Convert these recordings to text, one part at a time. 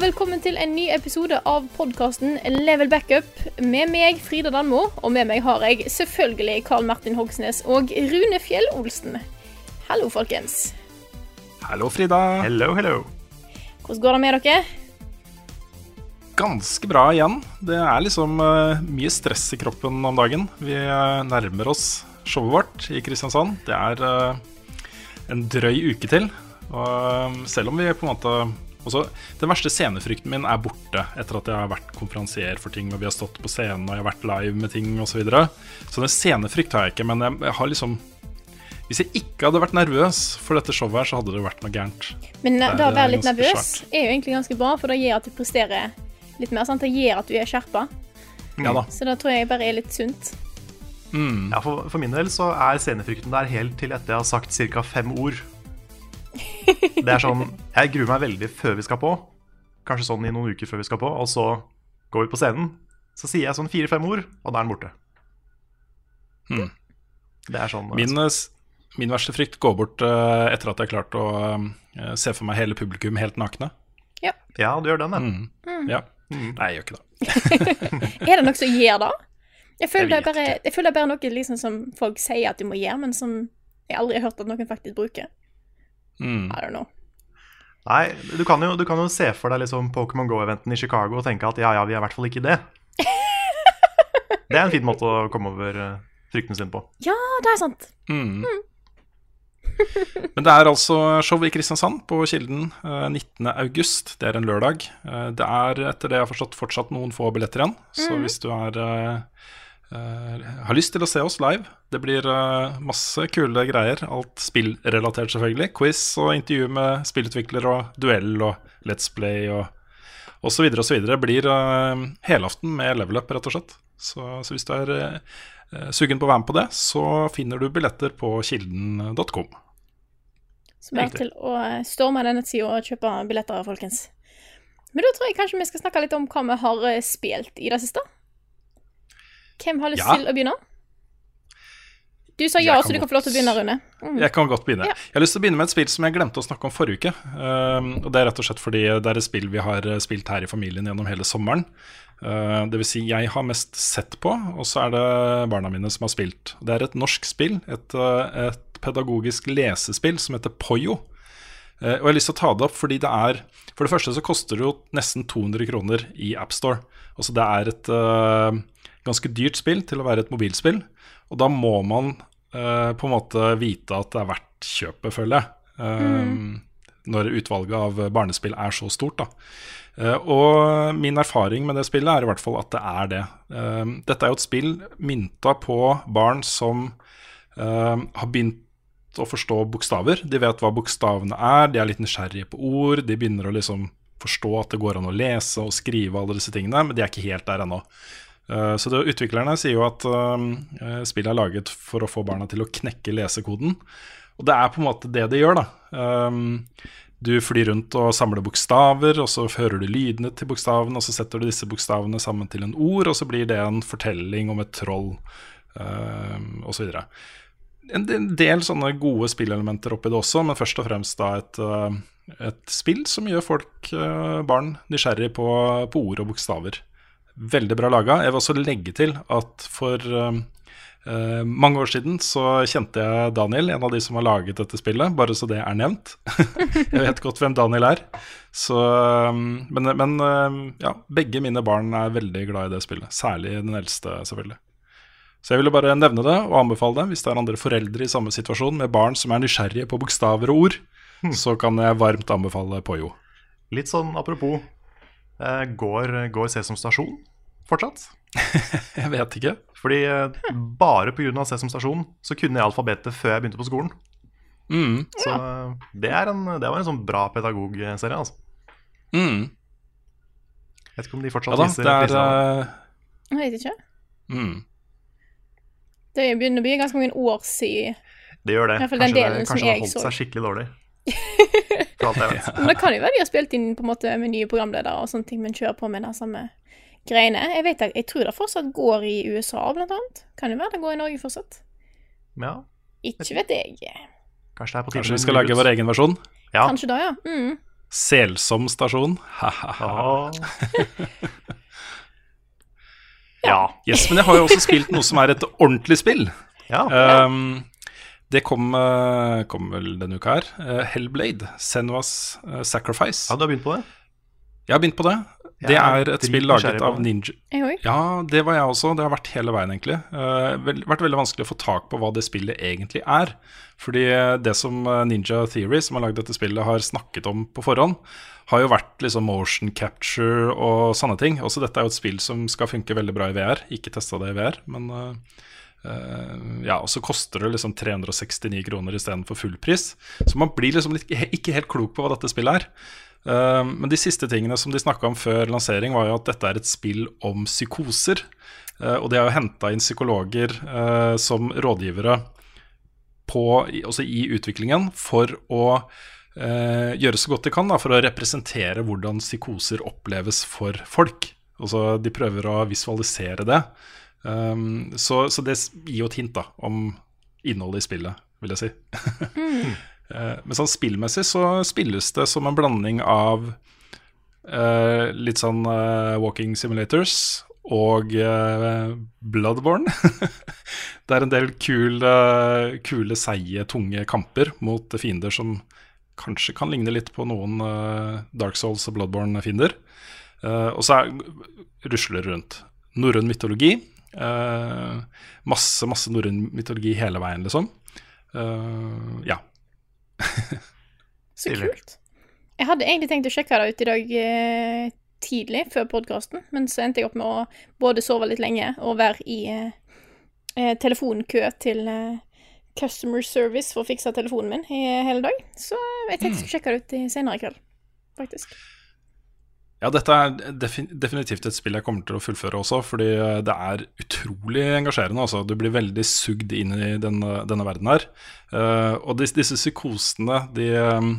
Og velkommen til en ny episode av podkasten Level Backup med meg, Frida Danmo, og med meg har jeg selvfølgelig Karl Martin Hogsnes og Rune Fjell Olsen. Hallo, folkens. Hallo, Frida. Hello, hello. Hvordan går det med dere? Ganske bra igjen. Det er liksom uh, mye stress i kroppen om dagen. Vi uh, nærmer oss showet vårt i Kristiansand. Det er uh, en drøy uke til. Og selv om vi på en måte også, Den verste scenefrykten min er borte etter at jeg har vært konferansier for ting, og vi har stått på scenen og jeg har vært live med ting osv. Så, videre. så den scenefrykt har jeg ikke, men jeg, jeg har liksom hvis jeg ikke hadde vært nervøs for dette showet, her, så hadde det vært noe gærent. Men Det da er å være litt nervøs svært. er jo egentlig ganske bra, for det gjør at du presterer litt mer. sant? Det gjør at du er skjerpa. Ja da. Så da tror jeg bare er litt sunt. Mm. Ja, for, for min del så er scenefrykten der helt til etter jeg har sagt ca. fem ord. Det er sånn Jeg gruer meg veldig før vi skal på. Kanskje sånn i noen uker før vi skal på. Og så går vi på scenen. Så sier jeg sånn fire-fem ord, og da er den borte. Hmm. Det er sånn Min, eh, min verste frykt går bort uh, etter at jeg har klart å uh, se for meg hele publikum helt nakne. Ja, du gjør den, ja. Mm. Ja. Mm. Nei, jeg gjør ikke det. Er det noe som gjør det? Jeg føler, Jeg det er bare, jeg føler det er bare noe liksom som folk sier at de må gjøre, men som jeg aldri har hørt at noen faktisk bruker. Mm. I don't know. Nei, du kan, jo, du kan jo se for deg liksom Pokémon Go-eventen i Chicago og tenke at ja, ja, vi er i hvert fall ikke det. Det er en fin måte å komme over eh, fryktene sine på. Ja, det er sant. Mm. Men det er altså show i Kristiansand på Kilden eh, 19. august. Det er en lørdag. Eh, det er etter det jeg har forstått fortsatt noen få billetter igjen. Så hvis du er, eh, eh, har lyst til å se oss live Det blir eh, masse kule greier. Alt spillrelatert, selvfølgelig. Quiz og intervju med spillutvikler og duell og Let's Play og osv. videre. Blir eh, helaften med level up, rett og slett. Så, så hvis du er sugen på å være med på det, så finner du billetter på kilden.com. Så bare til å storme denne sida og kjøpe billetter, folkens. Men da tror jeg kanskje vi skal snakke litt om hva vi har spilt i det siste. Hvem har lyst Ja. til å begynne? Du sa ja, så du kan få lov til å begynne, Rune. Mm. Jeg kan godt begynne. Ja. Jeg har lyst til å begynne med et spill som jeg glemte å snakke om forrige uke. Um, og Det er rett og slett fordi det er et spill vi har eh, spilt her i familien gjennom hele sommeren. Uh, det vil si, jeg har mest sett på, og så er det barna mine som har spilt. Det er et norsk spill, et, uh, et pedagogisk lesespill som heter Poyo. Uh, og jeg har lyst til å ta det opp fordi det er For det første så koster det jo nesten 200 kroner i AppStore. Altså det er et eh, ganske dyrt spill til å være et mobilspill. Og da må man eh, på en måte vite at det er verdt kjøpet, føler jeg. Eh, Når utvalget av barnespill er så stort, da. Eh, og min erfaring med det spillet er i hvert fall at det er det. Eh, dette er jo et spill mynta på barn som eh, har begynt å forstå bokstaver. De vet hva bokstavene er, de er litt nysgjerrige på ord. De begynner å liksom forstå at det går an å lese og skrive alle disse tingene, men de er ikke helt der ennå. Eh, Så det, Utviklerne sier jo at uh, spillet er laget for å få barna til å knekke lesekoden. Og det er på en måte det det gjør, da. Um, du flyr rundt og samler bokstaver, og så hører du lydene til bokstavene, og så setter du disse bokstavene sammen til en ord, og så blir det en fortelling om et troll, um, osv. En del sånne gode spillelementer oppi det også, men først og fremst da et, et spill som gjør folk, barn, nysgjerrig på, på ord og bokstaver. Veldig bra laga. Jeg vil også legge til at for Eh, mange år siden så kjente jeg Daniel, en av de som har laget dette spillet, bare så det er nevnt. jeg vet godt hvem Daniel er. Så, um, men men uh, ja, begge mine barn er veldig glad i det spillet. Særlig den eldste, selvfølgelig. Så jeg ville bare nevne det og anbefale det hvis det er andre foreldre i samme situasjon med barn som er nysgjerrige på bokstaver og ord. Så kan jeg varmt anbefale Poyo. Litt sånn apropos, eh, går, går Sesam Stasjon fortsatt? Jeg vet ikke. Fordi eh, bare pga. Sesam Stasjon så kunne jeg alfabetet før jeg begynte på skolen. Mm, Så eh, det, er en, det var en sånn bra pedagogserie, altså. mm. Vet ikke om de Ja fortsatt da, viser det er prisene. uh, Jeg vet ikke. mm. Det begynner å bli ganske mange år siden. Det gjør det. Kanskje den Kanskje, delen det, som kanskje det har holdt seg skikkelig dårlig. For alt jeg vet. Men det kan jo være de har spilt inn på en måte med nye programledere og sånne ting, men kjører på med de samme greiene. Jeg vet jeg tror det fortsatt går i USA, blant annet. Kan jo være det går i Norge fortsatt. Ja, Ikke vet jeg. kanskje det er på Kanskje vi skal lage vår egen versjon? Ja, Kanskje da, ja. Mm. Selsom stasjon. Ha-ha-ha. ja. Yes, men jeg har jo også spilt noe som er et ordentlig spill. ja. Um, det kom, eh, kom vel denne uka her. Eh, Hellblade, Senuas eh, Sacrifice. ja, du har begynt på det? Jeg har begynt på det. Det er et spill laget av. Ninja Ja, det var jeg også. Det har vært hele veien, egentlig. Uh, vel, vært veldig vanskelig å få tak på hva det spillet egentlig er. Fordi det som Ninja Theory, som har lagd dette spillet, har snakket om på forhånd, har jo vært liksom motion capture og sånne ting. Også dette er jo et spill som skal funke veldig bra i VR. Ikke testa det i VR, men eh, ja, og så koster det liksom 369 kroner istedenfor fullpris. Så man blir liksom ikke helt klok på hva dette spillet er. Eh, men de siste tingene som de snakka om før lansering, var jo at dette er et spill om psykoser. Eh, og de har jo henta inn psykologer eh, som rådgivere på, også i utviklingen for å eh, gjøre så godt de kan da, for å representere hvordan psykoser oppleves for folk. Altså, de prøver å visualisere det. Um, så, så det gir jo et hint da, om innholdet i spillet, vil jeg si. Eh, Men sånn spillmessig så spilles det som en blanding av uh, litt sånn uh, walking simulators og Bloodborne. det er en del kule, kule, seige, tunge kamper mot fiender som kanskje kan ligne litt på noen Dark Souls og Bloodborne-fiender. Og så er, rusler det rundt. Norrøn mytologi. Eh, masse, masse norrøn mytologi hele veien, liksom. Eh, ja. Så kult. Jeg hadde egentlig tenkt å sjekke det ut i dag eh, tidlig, før podkasten, men så endte jeg opp med å både sove litt lenge og være i eh, eh, telefonkø til eh, customer service for å fikse telefonen min i hele dag. Så jeg tenkte jeg skulle sjekke det ut senere i kveld, faktisk. Ja, dette er defin definitivt et spill jeg kommer til å fullføre også, fordi eh, det er utrolig engasjerende. Altså. Du blir veldig sugd inn i denne, denne verden her. Uh, og disse, disse psykosene, de eh,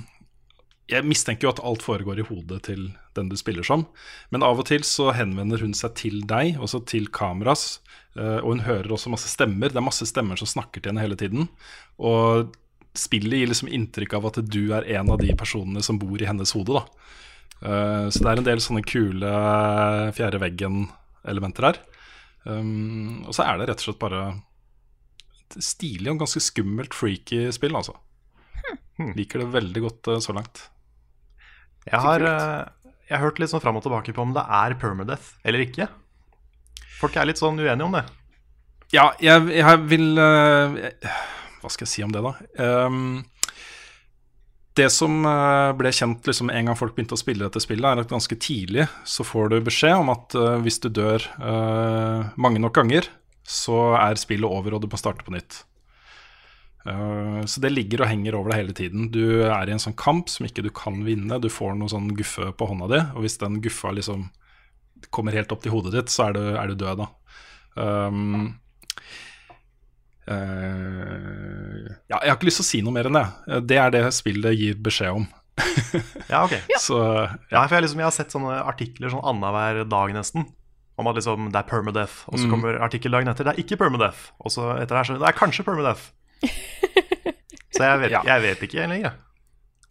Jeg mistenker jo at alt foregår i hodet til den du spiller som, men av og til så henvender hun seg til deg, også til kameras, uh, og hun hører også masse stemmer. Det er masse stemmer som snakker til henne hele tiden. Og spillet gir liksom inntrykk av at du er en av de personene som bor i hennes hode, da. Eh, så det er en del sånne kule fjerde veggen-elementer her. Um, og så er det rett og slett bare et stilig og ganske skummelt, freaky spill, altså. Hmm. Liker det veldig godt eh, så langt. Jeg har, eh, jeg har hørt litt sånn fram og tilbake på om det er permadeath eller ikke. Folk er litt sånn uenige om det. Ja, jeg, jeg vil uh, Hva skal jeg si om det, da? Um, det som eh, ble kjent liksom, en gang folk begynte å spille dette spillet, er at ganske tidlig så får du beskjed om at uh, hvis du dør uh, mange nok ganger, så er spillet over, og du må starte på nytt. Uh, så det ligger og henger over deg hele tiden. Du er i en sånn kamp som ikke du kan vinne. Du får noe sånn guffe på hånda di, og hvis den guffa liksom kommer helt opp til hodet ditt, så er du, er du død, da. Um, ja, jeg har ikke lyst til å si noe mer enn det. Eh, Det er det spillet gir beskjed om. Ja, ok. Så Ja, for jeg, liksom, jeg har sett sånne artikler sånn annenhver dag nesten. Om at liksom, det er permadeath, og så Mm. kommer artikkeldagen etter. Det er ikke permadeath. Og så etter det er så det er kanskje permadeath. Så jeg vet, Ja. jeg vet ikke lenger.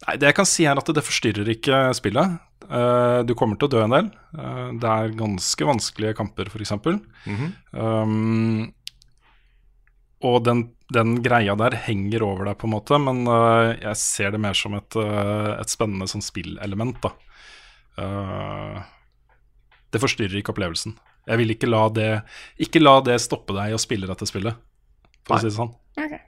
Nei, det jeg kan si er at det forstyrrer ikke spillet. Uh, du kommer til å dø en del. Uh, det er ganske vanskelige kamper, f.eks. Mhm. um, og den, den greia der henger over deg, på en måte, men uh, jeg ser det mer som et, uh, et spennende sånn spillelement. da. Eh, det forstyrrer ikke opplevelsen. Jeg vil ikke la det Ikke la det stoppe deg i å spille dette spillet, for Nei. å si det sånn. Okay.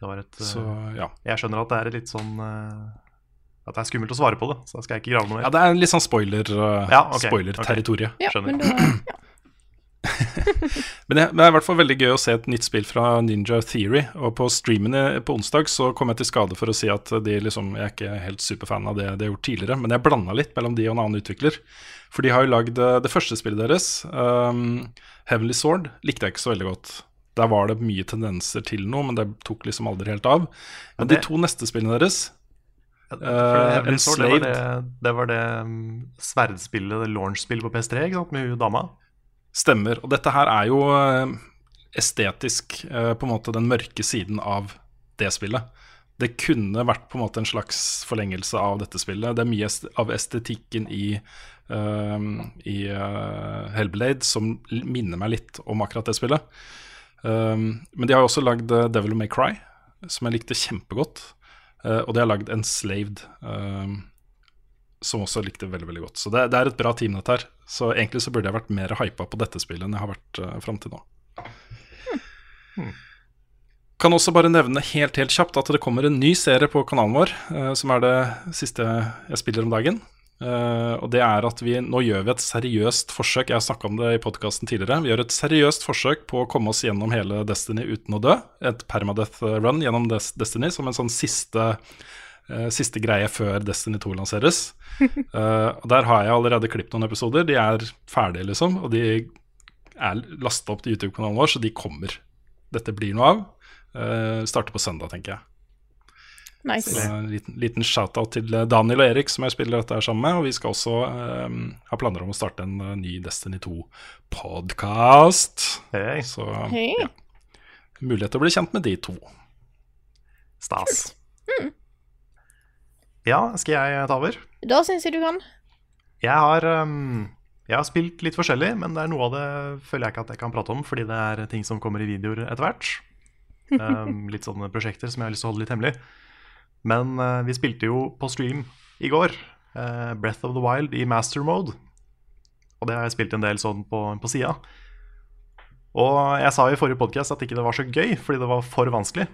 Det var et, Så ja. Jeg skjønner at det er et litt sånn At det er skummelt å svare på det, så da skal jeg ikke grave noe mer. ja, det er litt sånn spoiler uh, Ja, okay, spoiler-territoriet. Ja, Skjønner. men da ja. Men det, det er i hvert fall veldig gøy å se et nytt spill fra Ninja Theory. Og på streamen på onsdag så kom jeg til skade for å si at liksom, jeg er ikke helt superfan av det de har gjort tidligere, men jeg blanda litt mellom de og en annen utvikler. For de har jo lagd eh, det første spillet deres, um, Heavenly Sword, likte jeg ikke så veldig godt. Der var det mye tendenser til noe, men det tok liksom aldri helt av. Men det- de to neste spillene deres Uh, Sword, det var det, det, var det mm, sverdspillet, det launch-spillet på PS3, ikke sant, med hun dama. Stemmer. Og dette her er jo eh, estetisk eh, på en måte den mørke siden av det spillet. det kunne vært på en måte en slags forlengelse av dette spillet. Det er mye av estetikken i, uh, i uh, Hellblade som minner meg litt om akkurat det spillet. Um, men de har også lagd Devil May Cry, som jeg likte kjempegodt. Uh, og de har lagd Enslaved, um, som også likte veldig veldig godt. Så det, det, er et bra team, dette her. Så egentlig så burde jeg vært mer hypa på dette spillet enn jeg har vært uh, fram til nå. Hmm. Kan også bare nevne helt helt kjapt at det kommer en ny serie på kanalen vår, uh, som er det siste jeg spiller om dagen. Uh, og det er at vi Nå gjør vi et seriøst forsøk. Jeg har snakka om det i podkasten tidligere. Vi gjør et seriøst forsøk på å komme oss gjennom hele Destiny uten å dø. Et permadeath run gjennom Destiny som en sånn siste, siste greie før Destiny 2 lanseres. Uh, og Der har jeg allerede klippet noen episoder. De er ferdige, liksom. Og de er lasta opp til YouTube-kanalen vår, så de kommer. Dette blir noe av. Uh, starter på søndag, tenker jeg. Nice. Så en liten, liten shout-out til Daniel og Erik, som jeg spiller dette her sammen med. Og vi skal også um, ha planer om å starte en uh, ny Destiny 2-podkast. Hey. Så Hei. ja. Mulighet til å bli kjent med de to. Stas. Ja, skal jeg ta over? Da syns jeg du kan. Jeg har, um, jeg har spilt litt forskjellig, men det er noe av det føler jeg ikke at jeg kan prate om, fordi det er ting som kommer i videoer etter hvert. Um, litt sånne prosjekter som jeg har lyst til å holde litt hemmelig. Men uh, vi spilte jo på stream i går uh, Breath of the Wild i master mode. Og det har jeg spilt en del sånn på, på sida. Og jeg sa i forrige podkast at ikke det var så gøy, fordi det var for vanskelig.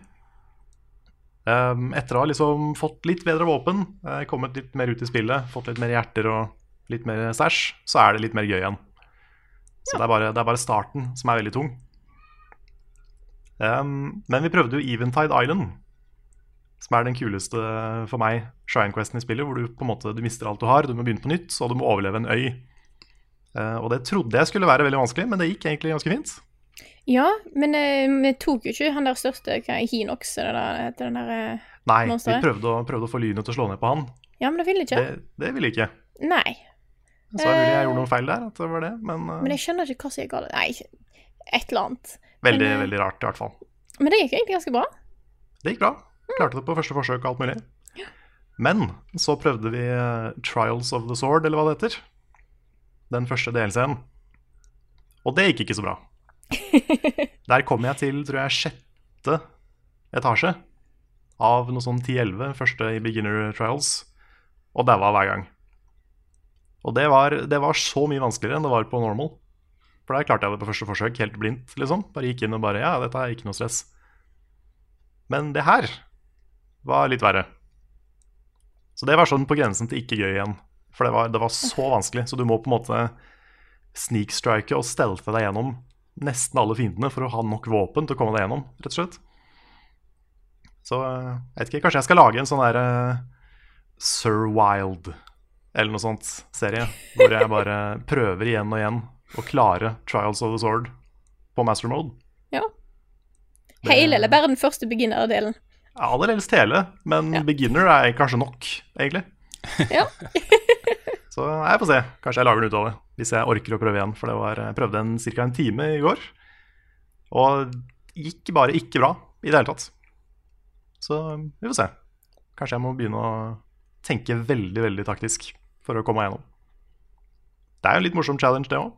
Um, etter å ha liksom fått litt bedre våpen, uh, kommet litt mer ut i spillet, fått litt mer hjerter og litt mer stæsj, så er det litt mer gøy igjen. Så det, er bare, det er bare starten som er veldig tung. Um, men vi prøvde jo Eventide Island, som er den kuleste for meg Shine Questen i spillet, hvor du på en måte du mister alt du har, du må begynne på nytt, og du må overleve en øy. Uh, og det trodde jeg skulle være veldig vanskelig, men det gikk egentlig ganske fint. Ja, men eh, vi tok jo ikke han der største hva, Hinox, det der heter den der eh, Nei, vi Monsteret? prøvde å, prøvde å få lynet til å slå ned på han. Ja, men det ville ikke. Det, det ville ikke. Nei. Så det er mulig jeg gjorde noe feil der, at det var det, men, uh, Men jeg skjønner ikke hva som gikk galt. Nei, ikke- et eller annet. veldig, men, uh, veldig rart i hvert fall. Men det gikk egentlig ganske bra. Det gikk bra. Klarte det på første forsøk og alt mulig. Men så prøvde vi eh, Trials of the Sword, eller hva det heter. Den første DLC-en. Og det gikk ikke så bra. Der kom jeg til, tror jeg, sjette etasje av noe sånn 10-11, første i beginner trials. Og daua hver gang. Og det var, det var så mye vanskeligere enn det var på normal. For der klarte jeg det på første forsøk, helt blindt, liksom. Bare gikk inn og bare Ja, dette er ikke noe stress. Men det her var litt verre. Så det var sånn på grensen til ikke gøy igjen. For det var, det var så vanskelig. Så du må på en måte sneakstrike og stelte deg gjennom nesten alle fiendene for å ha nok våpen til å komme deg gjennom, rett og slett. Så eh, jeg vet ikke, kanskje jeg skal lage en sånn derre Sir Wild eller noe sånt serie, hvor jeg bare prøver igjen og igjen å klare Trials of the Sword på master mode. Ja. Hele eller bare den første beginner-delen? Ja, Aller helst hele, men Ja. beginner er kanskje nok, egentlig. Ja. Så jeg får se. Kanskje jeg lager den ut av det, hvis jeg orker å prøve igjen. For det var, jeg prøvde en ca. en time i går, og gikk bare ikke bra i det hele tatt. Så vi får se. Kanskje jeg må begynne å tenke veldig, veldig taktisk for å komme meg gjennom. Det er jo en litt morsom challenge, det òg.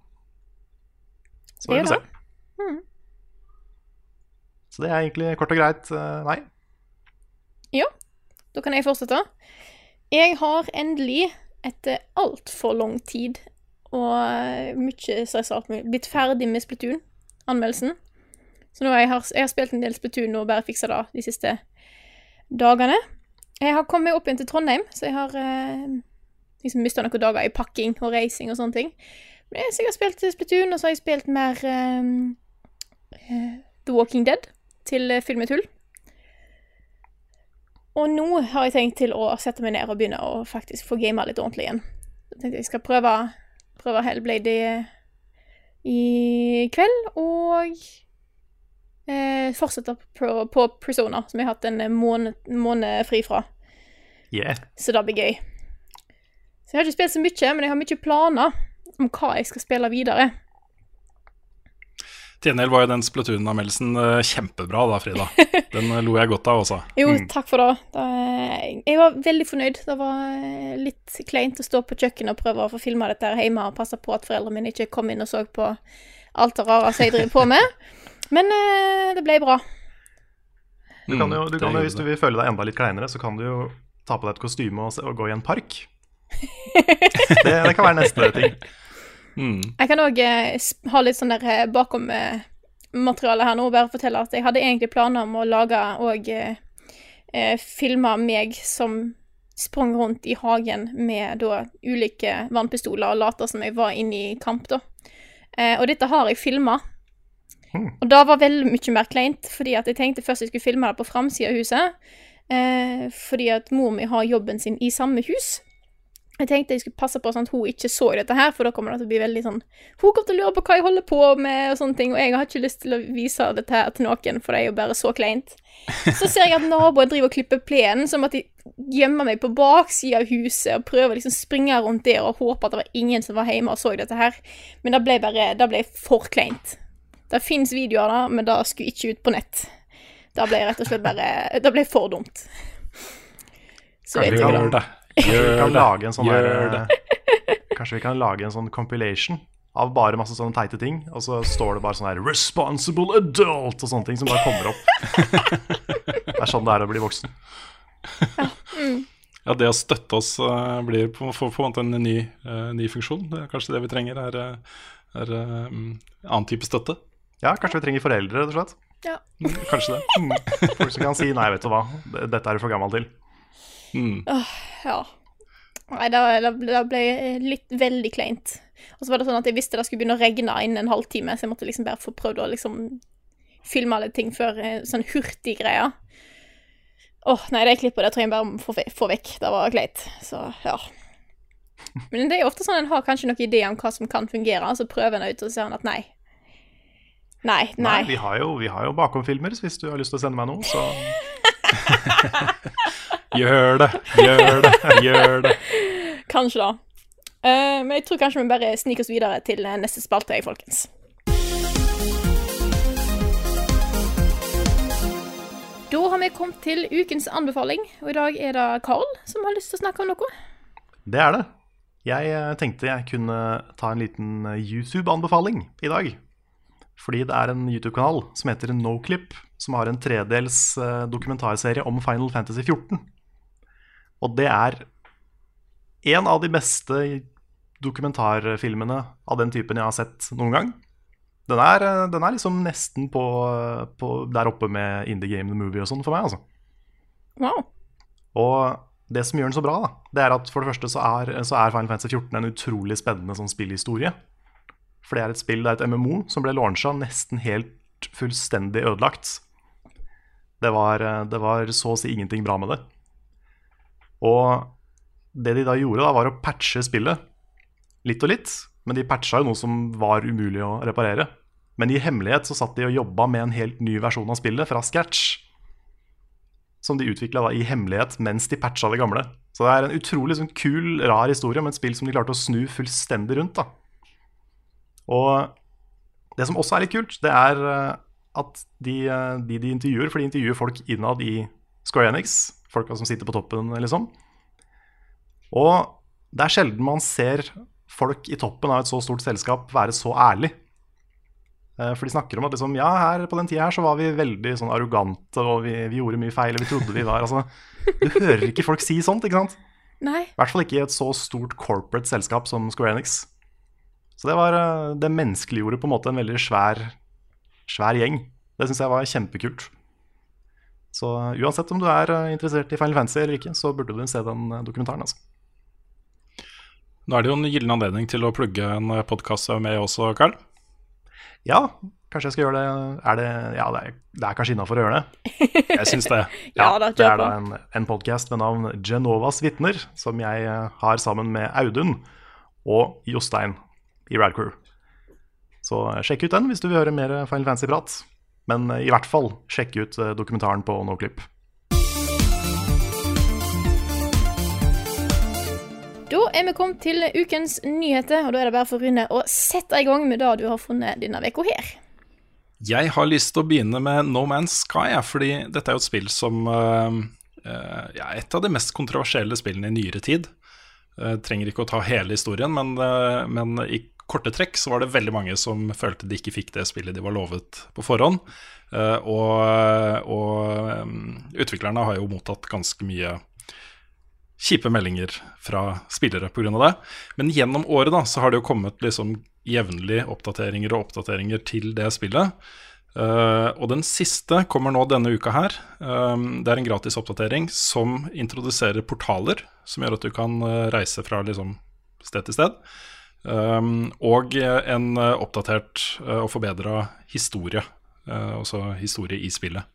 Så vi får se. Mhm. Så det er egentlig kort og greit nei. Ja, Da kan jeg fortsette. Jeg har endelig, etter altfor lang tid og eh, mye stressa alt mulig, blitt ferdig med Splatoon, anmeldelsen. Så nå har jeg, jeg har spilt en del Splatoon og bare fiksa det de siste dagene. Jeg har kommet opp igjen til Trondheim, så jeg har eh, liksom mista noen dager i pakking og reising og sånne ting. Men jeg, jeg har spilt Splatoon, og så har jeg spilt mer eh, eh, The Walking Dead til filmetull. Fyll. Og nå har jeg tenkt til å sette meg ned og begynne å faktisk få gama litt ordentlig igjen. Jeg tenkte jeg skal prøve, prøve Hellblade i, kveld, og eh, fortsette på, på Persona, som jeg har hatt en måned, måned fri fra. Yeah. Så det blir gøy. Så jeg har ikke spilt så mye, men jeg har mye planer om hva jeg skal spille videre. Til gjengjeld var jo den Splatoon-anmeldelsen eh, kjempebra da, Frida. Den eh, lo jeg godt av også. Jo, takk for det. Da, Jeg var veldig fornøyd. Det var eh, litt kleint å stå på kjøkkenet og prøve å få filma dette her hjemme og passe på at foreldrene mine ikke kom inn og så på alt det rare som jeg driver på med. Men eh, det ble bra. Du kan jo, Mm, du kan jo, hvis du vil føle deg enda litt kleinere, så kan du jo ta på deg et kostyme og, se- og gå i en park. Det, det kan være neste ting. Mm. Jeg kan òg ha litt sånn der eh, bakom eh, materialet her nå, bare fortelle at jeg hadde egentlig planer om å lage og eh, eh, filme meg som sprang rundt i hagen med da ulike vannpistoler og lata som jeg var inne i kamp, da. Eh, og dette har jeg filma. Mm. Og det var veldig mye mer kleint, fordi at jeg tenkte først jeg skulle filme det på framsida av huset. Eh, fordi at mor mi har jobben sin i samme hus. Jeg tenkte jeg skulle passe på sånn at hun ikke så dette her, for da kommer det til å bli veldig sånn Hun kommer til å lure på hva jeg holder på med, og sånne ting, og jeg har ikke lyst til å vise dette her til noen, for det er jo bare så kleint. Så ser jeg at naboen driver og klipper plenen, som at de gjemmer meg på baksida av huset og prøver å liksom springe rundt der og håpe at det var ingen som var hjemme og så dette her. Men det ble bare Det ble for kleint. Det fins videoer da, men det skulle ikke ut på nett. Det ble rett og slett bare Det ble for dumt. Så jeg, jeg Gjør det. kan lage en sånn Gjør der, det. Kanskje vi kan lage en sånn compilation av bare masse sånne teite ting, og så står det bare sånn her 'responsible adult' og sånne ting som bare kommer opp. Det er sånn det er å bli voksen. Ja, det å støtte oss eh, blir på, en måte en ny, eh, ny funksjon. Kanskje det vi trenger, er, eh, er eh, mm, annen type støtte. Ja, kanskje vi trenger foreldre, rett og slett. Ja. Mm, Kanskje det. Mm. Folk som kan si 'nei, vet du hva, dette er du for gammel til'. Mm. Ja. Nei, det, ble- litt veldig kleint. Og så var det sånn at jeg visste det skulle begynne å regne innen en halvtime, så jeg måtte liksom bare få prøvd å liksom filme alle ting før sånn sånn hurtiggreier. Åh, nei, det klippet det tror jeg bare må få, få vekk. Det var kleint. Så, ja. Men det er jo ofte sånn en har kanskje noen ideer om hva som kan fungere, så prøver en ut, og så ser en at nei. Nei, nei. vi har jo, vi har jo bakomfilmer, hvis du har lyst til å sende meg noe, så Gjør det, gjør det, gjør det. Kanskje da. Uh, men jeg tror kanskje vi bare sniker oss videre til eh, neste spalte, folkens. Da har vi kommet til ukens anbefaling, og i dag er det Carl som har lyst til å snakke om noe. det er det. Jeg eh, tenkte jeg kunne ta en liten YouTube-anbefaling i dag. Fordi det er en YouTube-kanal som heter Noclip, som har en tredels dokumentarserie om Final Fantasy 14. Og det er en av de beste dokumentarfilmene av den typen jeg har sett noen gang. Den er, eh, den er liksom nesten på, på der oppe med Indie Game The Movie og sånn for meg, altså. Wow. Og det som gjør den så bra, da, det er at for det første så er, så er Final Fantasy 14 en utrolig spennende sånn spillhistorie. For det er et spill, det er et MMO som ble launcha nesten helt fullstendig ødelagt. Det var, eh, det var så å si ingenting bra med det. Og det de da gjorde, da, var å patche spillet litt og litt. Men de patcha jo noe som var umulig å reparere. Men i hemmelighet så satt de og jobba med en helt ny versjon av spillet fra scratch som de utvikla i hemmelighet mens de patcha det gamle. Så det er en utrolig sånn, kul, rar historie om et spill som de klarte å snu fullstendig rundt. da. Og det som også er litt kult, det er eh, at de, eh, de de intervjuer, for de intervjuer folk innad i Square Enix, folka som sitter på toppen, liksom. Og det er sjelden man ser folk i toppen av et så stort selskap være så ærlig. Eh, For de snakker om at liksom, ja, her på den tida her så var vi veldig sånn arrogante, og vi, vi gjorde mye feil, og vi trodde vi var altså, Du hører ikke folk si sånt, ikke sant? Nei. I hvert fall ikke i et så stort corporate selskap som Square Enix. Så det, var, eh, det menneskeliggjorde på en måte en veldig svær, svær gjeng. Det syns jeg var kjempekult. Så eh, uansett om du er eh, interessert i Final Fantasy eller ikke, så burde du se den eh, dokumentaren. altså. Nå er det jo en gyllen anledning til å plugge en podkast med også, Carl. Ja, kanskje jeg skal gjøre det. Er det, ja, det er, det er kanskje innafor å gjøre det. Jeg syns det. Ja ja, det er da en, en podkast med navn Genovas vitner, som jeg eh, har sammen med Audun og Jostein i Radcrew. Så eh, sjekk ut den hvis du vil høre mer Final Fantasy-prat. Men eh, i hvert fall sjekk ut eh, dokumentaren på Noclip. Da er vi kommet til ukens nyheter, og da er det bare for Rune å sette i gang med det du har funnet denne uka her. Jeg har lyst til å begynne med No Man's Sky, ja, fordi dette er jo et spill som uh, uh, ja, Et av de mest kontroversielle spillene i nyere tid. Uh, trenger ikke å ta hele historien, men, men, i korte trekk så var det veldig mange som følte de ikke fikk det spillet de var lovet på forhånd. og, og um, utviklerne har jo mottatt ganske mye kjipe meldinger fra spillere pga. det. Men gjennom året da, så har det jo kommet liksom jevnlig oppdateringer og oppdateringer til det spillet. Uh, og den siste kommer nå denne uka her. Um, det er en gratis oppdatering som introduserer portaler, som gjør at du kan reise fra liksom, sted til sted. Um, og en uh, oppdatert og forbedra historie, altså historie i spillet.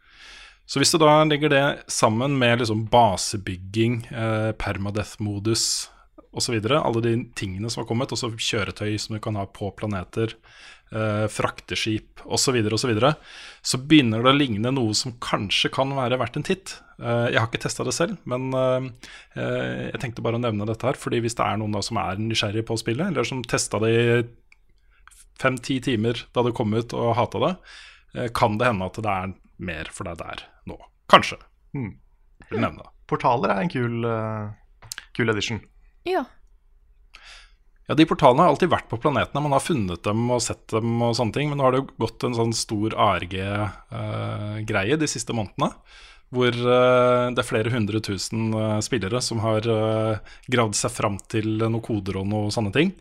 Så hvis du da legger det sammen med liksom basebygging, eh, permadeath-modus osv., alle de tingene som har kommet, også kjøretøy som du kan ha på planeter, eh, frakteskip osv., osv., så, videre, begynner det å ligne noe som kanskje kan være verdt en titt. Eh, jeg har ikke testa det selv, men eh, eh, jeg tenkte bare å nevne dette her. fordi hvis det er noen da som er nysgjerrig på spillet, eller som testa det i fem-ti timer da det kom ut og hata det, eh, kan det hende at det er mer for deg der nå. Kanskje. Mm. Vil nevne det. Portaler er en kul, kul edition. Ja. Ja, De portalene har alltid vært på planetene. Man har funnet dem og sett dem, og sånne ting, men nå har det jo gått en sånn stor ARG-greie uh, de siste månedene. Hvor uh, det er flere hundre tusen uh, spillere som har gravd seg fram til noen koder og noen sånne ting.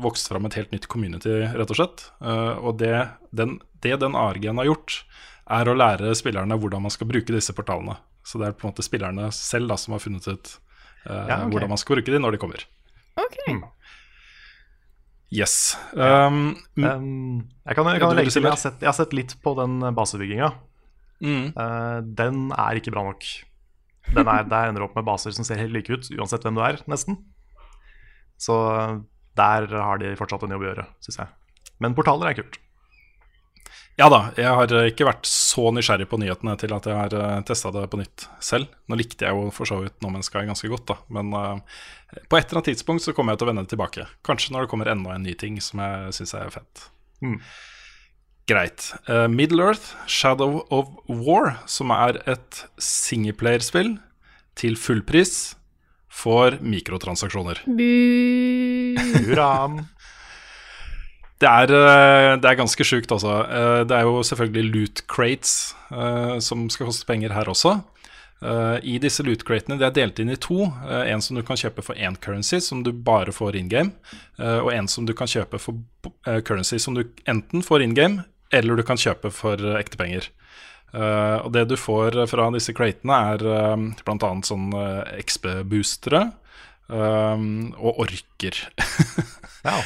vokst fram et helt nytt community, rett og slett. og det den, det den ARG-en har gjort, er å lære spillerne hvordan man skal bruke disse portalene. Så det er på en måte spillerne selv da, som har funnet ut ja, okay. hvordan man skal bruke dem når de kommer. Ok. Mm. Yes. Um, um, jeg kan, jeg kan legge til, jeg har, sett, jeg har sett litt på den basebygginga. Mm. Uh, den er ikke bra nok. Den er, der ender opp med baser som ser helt like ut, uansett hvem du er, nesten. Så der har de fortsatt en jobb å gjøre, syns jeg. Men portaler er kult. Ja da, jeg har ikke vært så nysgjerrig på nyhetene til at jeg har eh, testa det på nytt selv. Nå likte jeg jo for så vidt No Man's Sky ganske godt, da. Men uh, på et eller annet tidspunkt så kommer jeg til å vende det tilbake. Kanskje når det kommer enda en ny ting som jeg syns er fett. Mm. Greit. Uh, Middle Earth, Shadow of War, som er et singleplayerspill til fullpris, får mikrotransaksjoner. Hurra! Det er, eh, det er, ganske sjukt, altså. Eh, det er jo selvfølgelig loot crates uh, som skal koste penger her også. I disse loot cratene, det er delt inn i to. En som du kan kjøpe for én currency, som du bare får in game. og en som du kan kjøpe for currency som du enten får in game, eller du kan kjøpe for ekte penger. og det du får fra disse cratene, er bl.a. sånn XB-boostere og orker. ja.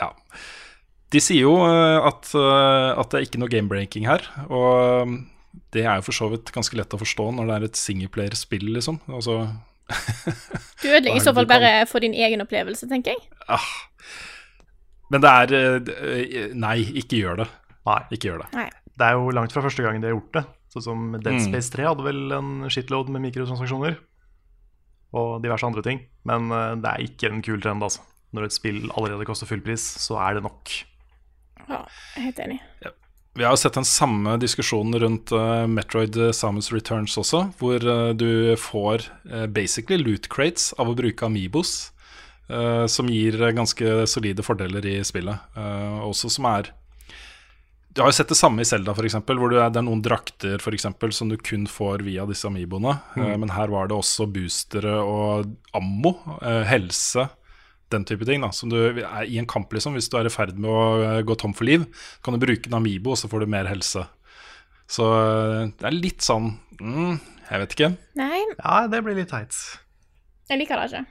ja. De sier jo eh, at, eh, at det er ikke noe game-breaking her. Og um, det er jo for så vidt ganske lett å forstå når det er et singleplayer-spill, liksom. Altså Du ødelegger i så fall bare for din egen opplevelse, tenker jeg. Ah. Men det er eh, Nei, ikke gjør det. Nei. Ikke gjør det. Nei. Det er jo langt fra første gangen de har gjort det. Sånn som Dead mm. Space 3 hadde vel en shitload med mikrotransaksjoner. Og diverse andre ting. Men det er ikke en kul trend, altså. Når et spill allerede koster fullpris, så er det nok. Ja, helt enig. Ja. Vi har jo sett den samme diskusjonen rundt uh, Metroid Samus Returns også, hvor uh, du får uh, basically loot crates av å bruke Amibos, som gir ganske solide fordeler i spillet. også som er Du har jo sett det samme i Selda, f.eks., hvor er, det er noen drakter for eksempel, som du kun får via disse Amiboene. Mm. men her var det også boostere og ammo, helse den type ting. da Som du er I en kamp, liksom, hvis du er i ferd med å eh, gå tom for liv, kan du bruke en Amibo, og så får du mer helse. Så eh, det er litt sånn mm, Jeg vet ikke. Nei. Ja, det blir litt teit. Jeg liker det ikke.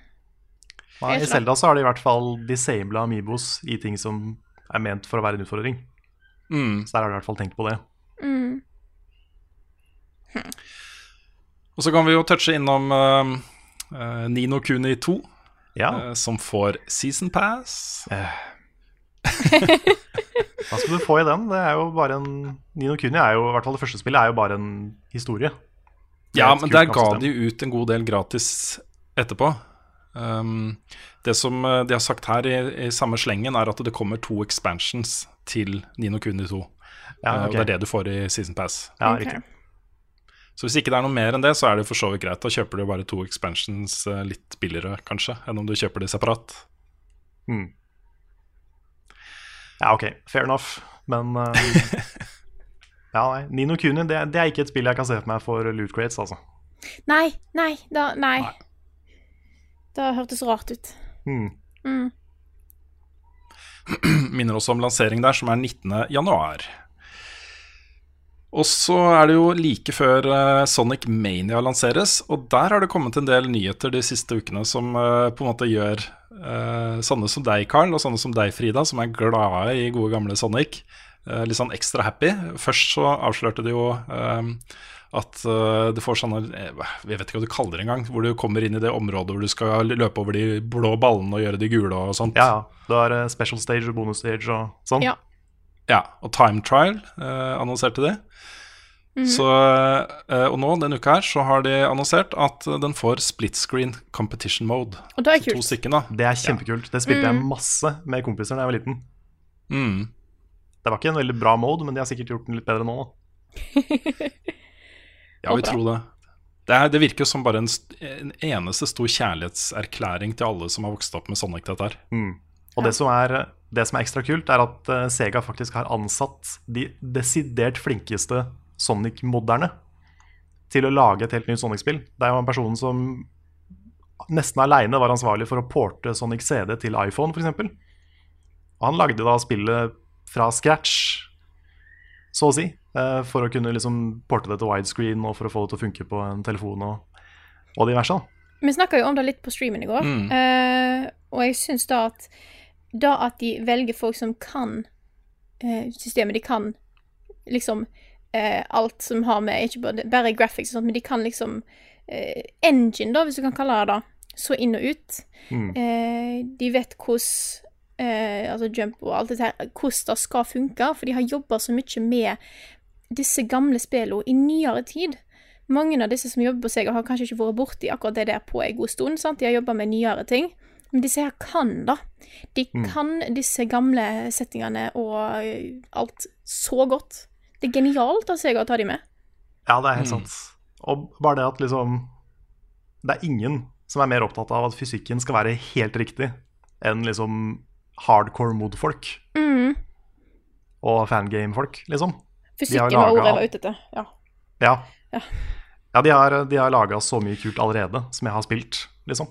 Nei, I Selda så har de i hvert fall disabla Amibos i ting som er ment for å være en utfordring. Mm. Så der har de i hvert fall tenkt på det. Mm. Hm. Og så kan vi jo touche innom uh, uh, Nino Kuni 2 ja. uh, som får season pass. Eh. Hva skal du få i den? Det er jo bare en Nino Kuni er jo, i hvert fall det første spillet er jo bare en historie. Ja, men der ga de ut en god del gratis etterpå. Um, det som eh, de har sagt her i, i, samme slengen, er at det kommer to expansions til Nino Kuni 2. Ja, Eh, og. Det er det du får i Season Pass. Ja, okay. riktig. Så hvis ikke det er noe mer enn det, så er det for så vidt greit. Da kjøper du bare to expansions eh, litt billigere, kanskje, enn om du kjøper de separat. Mm. Ja, ok. Fair enough. Men uh, Ja, nei. Nino Kuni det, det er ikke et spill jeg kan se for meg for loot crates, altså. Nei, nei, da, nei. Nei. Det hørtes rart ut. Mm. Mm. Minner også om lansering der, som er 19. Og så er det jo like før eh, Sonic Mania lanseres, og der har det kommet en del nyheter de siste ukene som eh, på en måte gjør eh, sånne som deg, Carl, og sånne som deg, Frida, som er glade i gode gamle Sonic, eh, litt sånn ekstra happy. Først så avslørte de jo at du får sånne Jeg vet ikke hva du kaller det engang. Hvor du kommer inn i det området hvor du skal løpe over de blå ballene og gjøre de gule og sånt. Ja, ja. Du har special stage og bonus stage og sånn. Ja. Ja, og Time Trial eh, annonserte de. Så, eh, og nå denne uka her så har de annonsert at den får split screen competition mode. Og det er kult. Stikken. Det er kjempekult. Det spilte jeg masse med kompiser da jeg var liten. Mm. Det var ikke en veldig bra mode, men de har sikkert gjort den litt bedre nå. Ja, vi tror det. Det, er, det virker som bare en, en eneste stor kjærlighetserklæring til alle som har vokst opp med Sonic, dette her. Mm. Og det, som er, det som er ekstra kult, er at eh, Sega faktisk har ansatt de desidert flinkeste Sonic-moderne til å lage et helt nytt Sonic-spill. Det er jo en person som nesten aleine var ansvarlig for å porte Sonic CD til iPhone, f.eks. Og han lagde da spillet fra scratch, så å si, eh, for å kunne liksom porte det til widescreen og for å få det til å funke på en telefon og, og diverse. Vi snakka jo om det litt på streamen i går, Mm. eh, og jeg syns da at da at de velger folk som kan eh, systemet, de kan liksom eh, alt som har med ikke bare, bare graphics og sånt, men de kan liksom eh, engine, da, hvis du kan kalle det det, så inn og ut. Mm. Eh, de vet hvordan eh, altså jump og alt dette her, hvordan det skal funke, for de har jobba så mye med disse gamle spillene i nyere tid. Mange av disse som jobber på Sega, har kanskje ikke vært borti akkurat det der på en god stund. sant? De har jobba med nyere ting. Men disse her kan da. De kan disse gamle settingene og eh, alt så godt. Det er genialt av Sega å ta de med. Ja, det er helt sant. Og bare det at liksom Det er ingen som er mer opptatt av at fysikken skal være helt riktig, enn liksom hardcore mod-folk Mm. og fangame-folk, liksom. Fysikken laget var ordet jeg var ute etter. Ja. Ja. Ja. Ja, de har, de har laga så mye kult allerede som jeg har spilt, liksom.